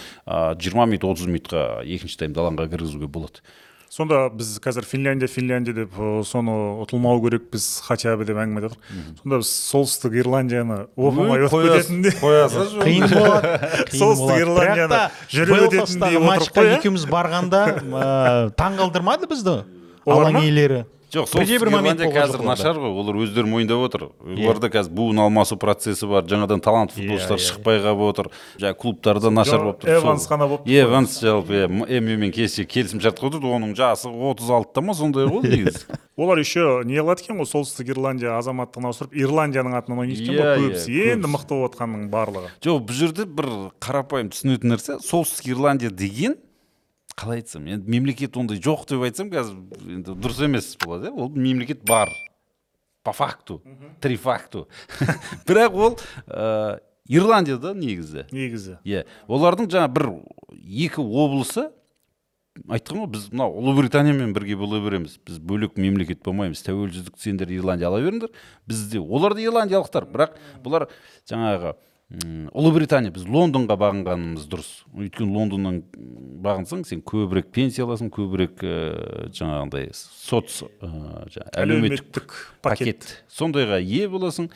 S3: жиырма минут отыз минутқа екінші таймда алаңға кіргізуге болады.
S1: Сонда біз қазір финляндия финляндия деп ы, соны ұтылмау керекпіз хотя бы деп әңгіме айтып жатыр сонда біз солтүстік ирландияны оп оңай ұтып кететіндей.
S3: қоя салшы
S2: қиын болады
S1: Солтүстік. Ирландияны жүріп өтетіндей
S2: матчқа
S1: қой,
S2: екеуміз барғанда ә, таң қалдырмады бізді. Алаң иелері.
S3: Жоқ
S2: Бірде
S3: солтүстік
S2: бір момент
S3: қазір нашар ғой олар өздері мойындап отыр. Оларда қазір буын алмасу процесі бар жаңадан талант футболшылар
S2: иә,
S3: шықпай қалып отыр. Жаңағы клубтарда нашар болып тұр
S1: Эванс
S3: Сол-
S1: қана болып тұр.
S3: Эванс жалпы иә эмюмен кесе келісім шартқа отырды оның жасы отыз алтыда ма сондай ғой негізі? [laughs]
S1: Олар еще не қылады екен ғой солтүстік ирландия азаматтығын ауыстырып ирландияның атынан ойнайды екен
S3: Иә,
S1: ғой
S3: иә,
S1: көбісі. енді мықты болып жатқанның барлығы.
S3: Жоқ бұл жерде бір қарапайым түсінетін нәрсе солтүстік ирландия деген қалай айтсам енді мемлекет ондай жоқ деп айтсам қазір енді дұрыс емес болады иә. Ол мемлекет бар по факту три факту. [laughs] Бірақ ол ә, ирландияда негізі.
S1: Негізі.
S3: Иә. Олардың жаңа бір екі облысы айтқан ғой біз мынау ұлыбританиямен бірге бола береміз. Біз бөлек мемлекет болмаймыз тәуелсіздік сендер ирландия ала беріңдер. Бізде олар да ирландиялықтар бірақ бұлар жаңағы ұлыбритания біз лондонға бағынғанымыз дұрыс. Өйткені лондоннан бағынсаң сен көбірек пенсия аласың көбірек ә, жаңағындай соц ә, жаңа әлеуметтік
S1: пакет.
S3: пакет. Сондайға ие боласың.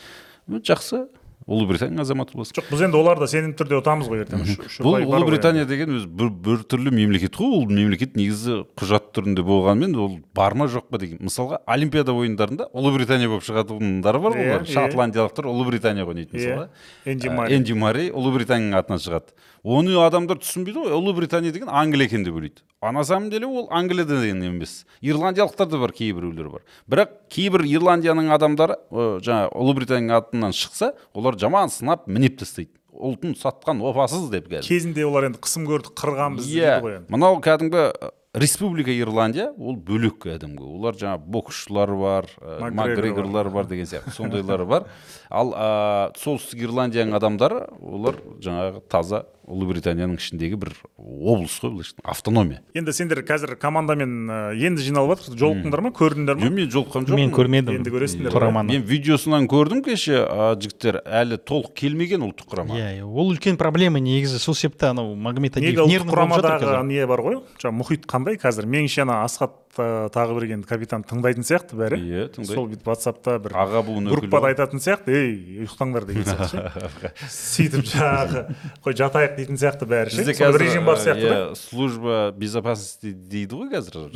S3: Жақсы. Ұлыбритания азаматы боласың.
S1: Жоқ біз енді оларды сенімді түрде ұтамыз ғой ертең.
S3: Бұл
S1: ғой
S3: ұлыбритания деген өзі бір, бір түрлі мемлекет қой. Ол мемлекет негізі құжат түрінде болғанымен ол бар ма жоқ па деген. Мысалға олимпиада ойындарында ұлыбритания болып шығатындары бар ғой. Олар шотландиялықтар ұлыбританияға ойнайды
S1: Иә.
S3: мысалға.
S1: Энди
S3: Ә,
S1: Мари.
S3: энди мари ұлыбританияның атынан шығады. Оны адамдар түсінбейді ғой. Ұлыбритания деген англия екен деп ойлайды. А на самом деле ол англияда деген емес. Ирландиялықтар да бар кейбіреулер бар. Бірақ кейбір ирландияның адамдары ә, жаңағы ұлыбританияның атынан шықса олар жаман сынап мінеп тастайды. Ұлтын сатқан опасыз деп қазір.
S1: Кезінде олар енді қысым көрді қырған бізді
S3: иә
S1: ғой енді.
S3: Мынау кәдімгі республика ирландия ол бөлек кәдімгі. Олар жаңағы боксшылар бар макгрегорлар. Бар деген сияқты сондайлары бар. Ал ә, солтүстік ирландияның адамдары олар жаңағы таза ұлыбританияның ішіндегі бір облыс қой былайша автономия.
S1: Енді сендер қазір командамен енді жиналып жатыр жолықтыңдар ма көрдіңдер ма?
S3: Жоқ мен жолыққан жоқпын
S2: мен көрмедім
S1: Енді көресіңдер.
S2: құраманы.
S3: Мен видеосынан көрдім кеше а, жігіттер әлі толық келмеген ұлттық құрама.
S2: Иә иә. Ол үлкен проблема негізі. Сол себепті анау магомед
S1: ұлттық құрамадағы не бар ғой? Жаңағы мұхит қандай қазір? Меніңше ана асхат ә, тағыберген капитан тыңдайтын сияқты бәрі.
S3: Иә, тыңдайды.
S1: сол бүйтіп ватсапта бір
S3: аға буын өкілі
S1: группада айтатын сияқты ей ұйықтаңдар деген сияқты ше. [laughs] сөйтіп жаңағы қой жатайық дейтін сияқты бәрі ше.
S3: Қазір
S1: режим бар сияқты да.
S3: служба безопасности дейді ғой қазір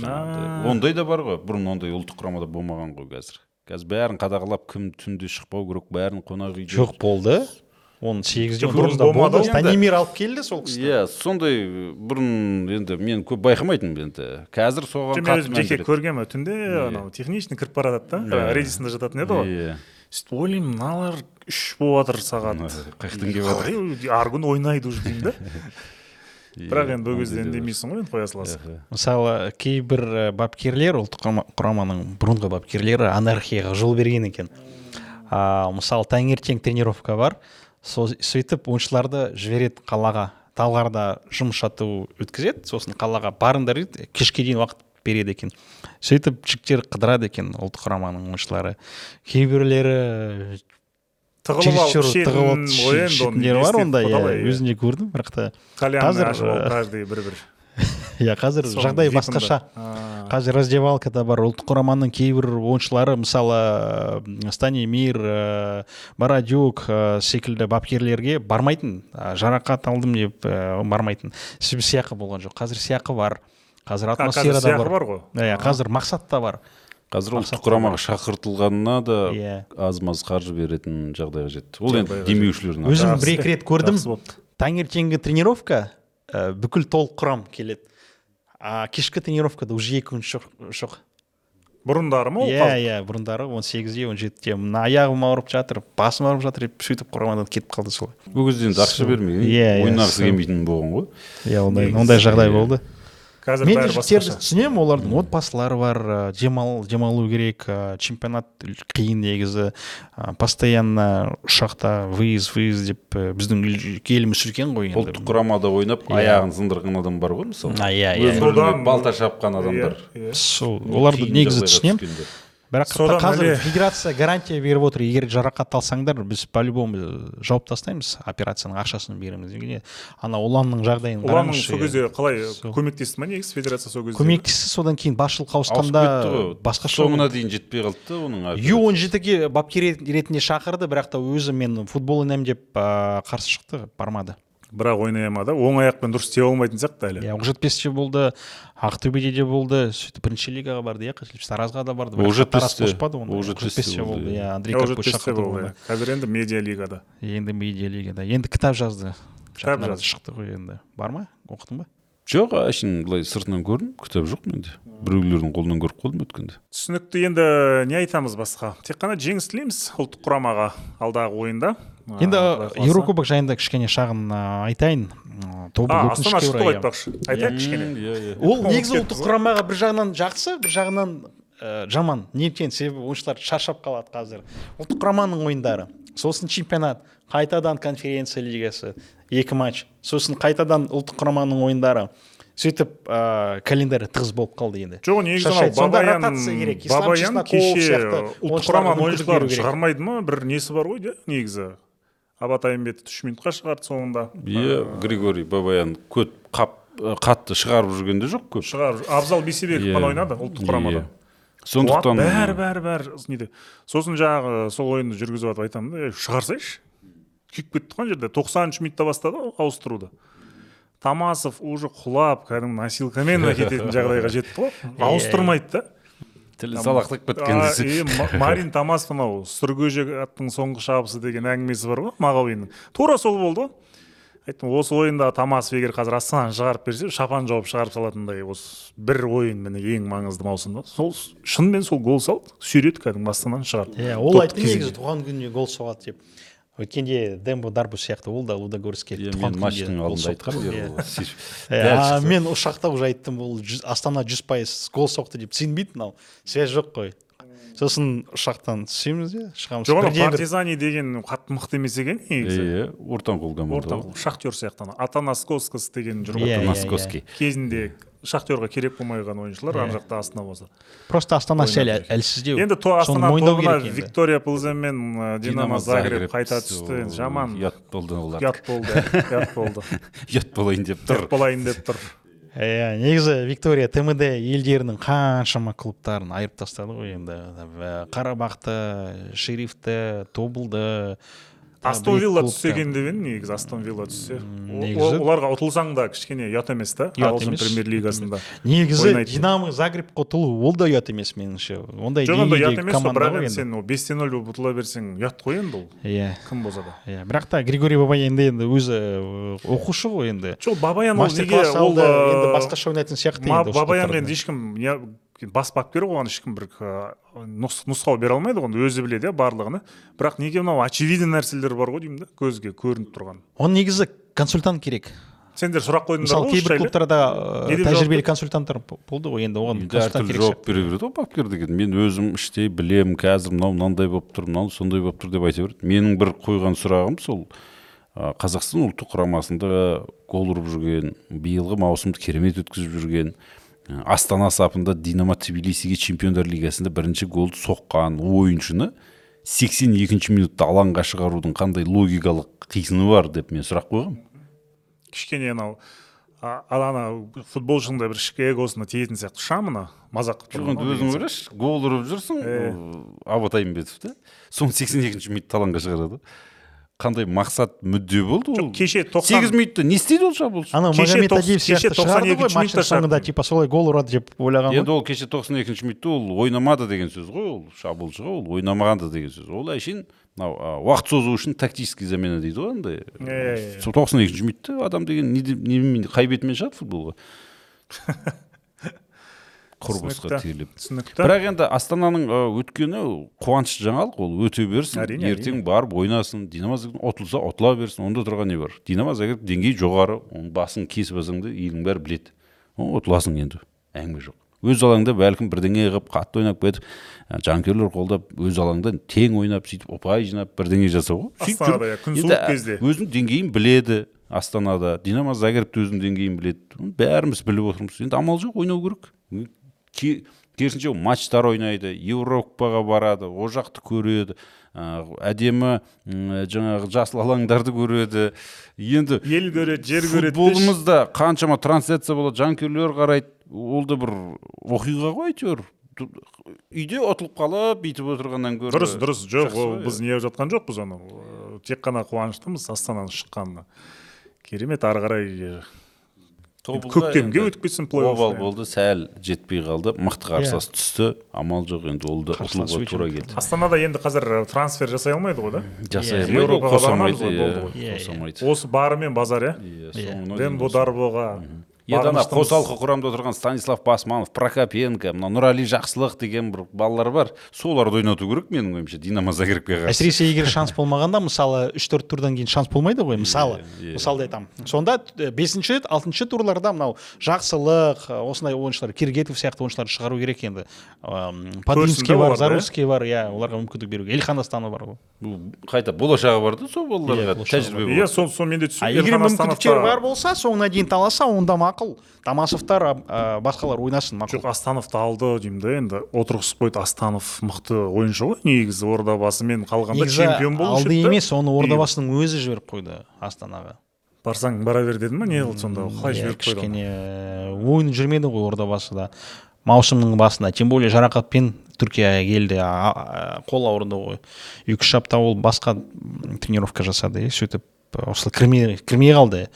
S3: ондай да бар ғой. Бұрын ондай ұлттық құрамада болмаған ғой қазір. Қазір бәрін қадағалап кім түнде шықпау керек бәрін қонақ үйде
S2: жоқ болды. Он
S1: бұрын
S2: тоғызда
S1: болмады
S2: станимир алып келді сол кісі.
S3: Иә сондай бұрын енді мен көп байқамайтынмын енді. Қазір соған
S1: мен өзім жеке көргенмін түнде анау техничный кіріп бара жатады да
S3: Иә.
S1: рейдисында жататын еді ғой.
S3: Иә.
S1: Сөйтіп ойлаймын мыналар үш болып жатыр сағат
S3: келіп жатыр?
S1: қалай арғы күні ойнайды уже деймін да. [laughs] [laughs] Бірақ
S3: Иә,
S1: енді ол кезде үндемейсің ғой енді қоя саласың
S2: мысалы кейбір бапкерлер ұлттық құрама- құраманың бұрынғы бапкерлері анархияға жол берген екен. А, мысалы таңертең тренировка бар сол сөйтіп ойыншыларды жібереді қалаға. Талғарда жұмыс жату өткізеді сосын қалаға барыңдар дейді кешке дейін уақыт береді екен. Сөйтіп жігіттер қыдырады екен ұлттық құраманың ойыншылары. Кейбіреулері
S1: тығылып
S2: бар ондай өзім де көрдім бірақ та қазір,
S1: каждый бір бір [laughs]
S2: иә қазір жағдай басқаша. Қазір раздевалкада бар ұлттық құраманың кейбір ойыншылары мысалы станимир э, бородюк э, секілді бапкерлерге бармайтын жарақат алдым деп э, бармайтын себебі сыйақы болған жоқ. Қазір сыйақы бар. Қазір атмосфера да бар.
S1: бар ғой?
S2: Иә қазір мақсат та бар.
S3: Қазір ұлттық құрамаға шақыртылғанына да
S2: Иә.
S3: аз маз қаржы беретін жағдайға жетті. Ол енді демеушілердің
S2: өзім бір екі рет көрдім. Таңертеңгі тренировка бүкіл толық құрам келеді. А кешкі тренировкада уже екі күн жоқ жоқ
S1: бұрындары ма ол
S2: иә иә бұрындары он сегізде он жетіде. Мына аяғым ауырып жатыр басым ауырып жатыр деп сөйтіп құрамадан кетіп қалды солай
S3: ол кезде енді ақша бермеген
S2: Иә, иә,
S3: ойнағысы келмейтін болған ғой.
S2: Иә ондай ондай жағдай
S3: иә.
S2: болды.
S1: Қазір
S2: мен
S1: бәрі
S2: жігіттерді
S1: басқаша
S2: түсінемін олардың отбасылары бар демал демалу керек чемпионат қиын негізі постоянно ұшақта выезд выезд деп ә, біздің ел- еліміз үлкен ғой енді
S3: ұлттық құрамада ойнап
S2: Иә.
S3: аяғын сындырған адам бар ғой мысалы
S2: А, иә, иә, иә.
S3: балта шапқан адамдар
S1: Иә, иә.
S2: сол оларды негізі түсінемін. Бірақ
S1: Содан
S2: қазір
S1: әле-
S2: федерация гарантия беріп отыр. Егер жарақат алсаңдар біз по любому жауып тастаймыз операцияның ақшасын береміз. Деген ана ұланның жағдайын
S1: ұланның
S2: қараңызшы,
S1: сол кезде қалай көмектесті ма негізі федерация сол кезде?
S2: Көмектесті содан кейін басшылыққа
S3: ауысып
S2: ауысқанда басқаша
S3: соңына дейін жетпей қалды да оның
S2: ю он жетіге бапкер ретінде шақырды бірақ та өзі мен футбол ойнаймын деп қарсы шықты бармады.
S1: Бірақ ойнай алмады оң аяқпен дұрыс істей алмайтын сияқты әлі.
S2: Иә оқжетпесте болды ақтөбеде де болды сөйтіп бірінші лигаға барды иә қателеспесем таразға да барды
S3: Оқжетпесте-
S2: қоспады оны
S3: Оқжетпесте болды, иә.
S2: иә андрей шақырды
S1: иә. қазір енді медиа лигада.
S2: Енді медиа лигада. Енді кітап жазды.
S1: Кітап жазды.
S2: шықты ғой енді. Бар ма? Оқыдың ба?
S3: Жоқ әшейін былай сыртынан көрдім. Кітап жоқ менде. Біреулердің қолынан көріп қалдым өткенде.
S1: түсінікті енді не айтамыз басқа? Тек қана жеңіс тілейміз ұлттық құрамаға алдағы ойында.
S2: Енді еурокубок жайында кішкене шағын айтайын.
S1: Астана шықты
S2: иә.
S1: айтпақшы айтайық кішкене.
S3: Иә иә.
S2: Ол негізі ұлттық құрамаға бір жағынан жақсы бір жағынан ә, жаман неліктен себебі ойыншылар шаршап қалады қазір. Ұлттық құраманың ойындары. Сосын чемпионат қайтадан конференция лигасы екі матч. Сосын қайтадан ұлттық құраманың ойындары. Сөйтіп ә, календарь тығыз болып қалды енді.
S1: Жоқ негізі анау бабаян бабаян кеше ұлттық құраманың ойыншыларын шығармайды ма? Бір несі бар ғой де негізі? Абат айымбетов үш минутқа шығарды соңында.
S3: Иә григорий бабаян көп қап қатты шығарып жүрген де жоқ көп.
S1: Шығар абзал бейсебеков қана ойнады ұлттық құрамада.
S3: Сондықтан
S1: бәрі бәрі бәрі неде сосын жаңағы сол ойынды жүргізіп жатып айтамын да «Ей, шығарсайшы күйіп кетті ғой ана жерде. тоқсаныншы минутта бастады ғой ауыстыруды. Тамасов уже құлап кәдімгі носилкамен кететін жағдайға жетті ғой. Ауыстырмайды да.
S3: Тілі салақтап кеткен
S1: А,
S3: десек
S1: и Ма- марин тамасов анау сүргөжек аттың соңғы шабысы деген әңгімесі бар ғой мағауиннің тура сол болды. Ғой айттым осы ойында тамасов егер қазір астананы шығарып берсе шапан жауып шығарып салатындай осы бір ойын міне ең маңызды маусымда. Сол шынымен сол гол салды. Сүйреді кәдімгі астананы шығарды.
S2: Иә ол айтты негізі туған күніне гол соғады деп. Өткенде дембо дарбу сияқты ол да лудогорскке
S3: иә мен матчтың алдында айтқанмын
S2: Иә.
S3: иә,
S2: Иә, мен ұшақта уже айттым ол астана жүз пайыз гол соқты деп сенбейді мынау связь жоқ қой. Сосын ұшақтан түсеміз де шығамыз.
S1: Жоқ партизани деген қатты мықты емес екен негізі.
S3: Иә ортанқол команда
S1: ортан
S3: ғой
S1: шахтер сияқты ана деген жүр
S2: Иә,
S1: ғой
S2: иә,
S1: кезінде шахтерға керек болмай қалған ойыншылар ана жақта астана болса
S2: просто астана сәл әлсіздеу.
S1: Енді то астана тобына виктория плзе мен динамо загреб қайта түсті. Енді жаман.
S3: ұят болды олар.
S1: Ұят болды ұят болды. [laughs]
S3: Ұят болайын деп тұр.
S1: Ұят болайын деп тұр.
S2: Иә негізі виктория тмд елдерінің қаншама клубтарын айырып тастады ғой енді. Ә, қарабақты шерифті тобылды
S1: астон вилла түссе екен деп едім негізі астон вилла түссе. Оларға ұтылсаң да кішкене ұят емес та ағылшын премьер лигасында
S2: негізі динамо загребқа ұтылу ол да ұят емес меніңше. Ондай
S1: жоқ енді ұят емес бірақ енді сен бес те нөл болып ұтыла берсең ұят қой енді ол.
S2: Иә.
S1: Кім болса да.
S2: Иә бірақ та григорий бабай енді енді өзі оқушы ғой енді.
S1: Жоқ бабаян ол неге ол
S2: басқаша ойнайтын сияқты
S1: Ма-
S2: енді
S1: бабаян ешкім бас бапкер ғой оған ешкім бір нұсқау бере алмайды ғой оны өзі біледі иә барлығын бірақ неге мынау очевидный нәрселер бар ғой деймін да көзге көрініп тұрған
S2: оны негізі консультант керек
S1: сендер сұрақ қойдыңдар
S2: мысалы
S1: ғой
S2: кейбір клубтарда тәжірибелі консультанттар болды ғой енді оған
S3: әртүрлі
S2: керек
S3: жауап бере береді ғой бапкер деген мен өзім іштей білемін қазір мынау мынандай болып тұр мынау сондай болып тұр деп айта береді менің бір қойған сұрағым сол қазақстан ұлттық құрамасында гол ұрып жүрген биылғы маусымды керемет өткізіп жүрген астана сапында динамо тбилисиге чемпиондар лигасында бірінші голды соққан ойыншыны сексен екінші минутта алаңға шығарудың қандай логикалық қисыны бар деп мен сұрақ қойғанмын
S1: кішкене анау а- ана футболшының да бір ішкі эгосына тиетін сияқты ша мына мазақ қылып
S3: жоқ енді өзің ойлашы гол ұрып жүрсің абат айымбетов та соны сексен екінші минутта алаңға шығарады қандай мақсат мүдде болды ол?
S1: кеше 90
S3: сегіз минутта не істейді ол шабуылшы
S2: анау
S1: Кеше
S2: магомед адиев сияқты шығарды
S1: 92
S2: ғой матчтың
S1: минутта
S2: соңында
S1: шығарды.
S2: типа солай гол ұрады деп ойлаған
S3: енді
S2: ғой.
S3: ол кеше тоқсан екінші минутта ол ойнамады деген сөз ғой ол шабуылшыға ол ойнамағанды деген сөз. Ол әшейін мынау уақыт созу үшін тактический замена дейді ғой андай. Сол тоқсан екінші минутта адам деген немен қай бетімен шығады футболға. [laughs] құрбысқа тиеліп
S1: түсінікті.
S3: Бірақ енді астананың өткені қуаныш жаңалық ол. Өте берсін
S1: Әрине,
S3: ертең барып ойнасын динамо ұтылса ұтыла берсін онда тұрған не бар? Динамо загреб деңгейі жоғары оның басын кесіп алсаң да елдің бәрі біледі. Ұтыласың енді әңгіме жоқ. Өз алаңда бәлкім бірдеңе қылып қатты ойнап кетіп жанкүйерлер қолдап өз алаңда тең ойнап сөйтіп ұпай жинап бірдеңе жасау. Ғой
S1: күн суық кезде.
S3: өзінің деңгейін біледі астанада. Динамо загреб те өзінің деңгейін біледі. Бәріміз біліп отырмыз. Енді амал жоқ ойнау керек. Ке- керісінше матчтар ойнайды еуропаға барады ол жақты көреді ә, әдемі м, жаңағы жасыл алаңдарды көреді. Енді
S1: ел көреді жер көреді
S3: футболымызда қаншама трансляция болады жанкүйерлер қарайды ол да бір оқиға ғой әйтеуір. Үйде ұтылып қалып бүйтіп отырғаннан гөрі
S1: дұрыс дұрыс жоқ ол біз не жатқан жоқпыз Э, тек қана қуаныштымыз астананың шыққанына. Керемет ары қарай көктемге өтіп кетсін
S3: обал
S1: плей
S3: болды сәл жетпей қалды. Мықты қарсылас түсті. Амал жоқ енді ол да ұтылуға тура келді.
S1: астанада енді қазір трансфер жасай алмайды ғой да?
S3: Жасай
S2: Иә,
S3: алмайды. Иә.
S2: Иә, иә.
S3: қосамайды
S1: осы бары мен базар иә?
S3: Иә,
S2: Иә.
S1: дембо дарбоға
S3: енді ана қосалқы құрамда отырған станислав басманов прокопенко мына нұрали жақсылық деген бір балалар бар. Соларды ойнату керек менің ойымша динамо загребке қарсы.
S2: Әсіресе егер шанс болмағанда мысалы үш төрт турдан кейін шанс болмайды ғой мысалы.
S3: Иә.
S2: мысалды айтамын сонда бесінші алтыншы турларда мынау жақсылық осындай ойыншылар киргетов сияқты ойыншыларды шығару керек енді. Ам, подвинский бар
S1: иә?
S2: зарусский бар иә оларға мүмкіндік беру керек ильхан астанов бар ғой.
S3: Бұл қайта болашағы бар да сол балаларға?
S2: Иә,
S3: тәжірибе
S1: иә сол мен де
S2: а
S1: түсіндім
S2: егер мүмкіндіктер бар болса соңына дейін таласа онда мақұл тамашевтар а, басқалар ойнасын мақұл
S1: жоқ становты алды деймін да енді. Отырғызып қойды астанов мықты ойыншы ғой. Негізі ордабасымен қалғанда
S2: негізі
S1: чемпион болушы
S2: алды емес оны ордабасының өзі жіберіп қойды астанаға.
S1: Барсаң бара бер дедің ба не қылды сонда? Қалай
S2: Иә,
S1: жіберіп қойды
S2: кішкене э, ойын жүрмеді ғой ордабасыда маусымның басында. Тем более жарақатпен түркияға келді. Қол ауырды ғой. Екі үш апта ол басқа тренировка жасады и сөйтіп э, осылай кірмей кірмей қалды.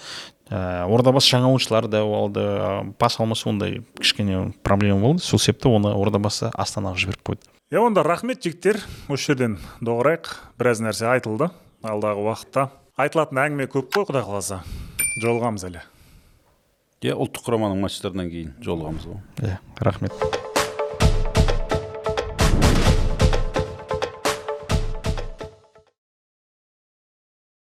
S2: Ә, ордабасы жаңа ойыншылар да алды ә, пас алмасу ондай кішкене проблема болды. Сол себепті оны ордабасы астанаға жіберіп қойды.
S1: Иә онда рахмет жігіттер. Осы жерден доғарайық. Біраз нәрсе айтылды алдағы уақытта. Айтылатын әңгіме көп қой құдай қаласа. Жолығамыз әлі.
S3: Иә ұлттық құраманың матчтарынан кейін жолығамыз ғой.
S2: Иә рахмет.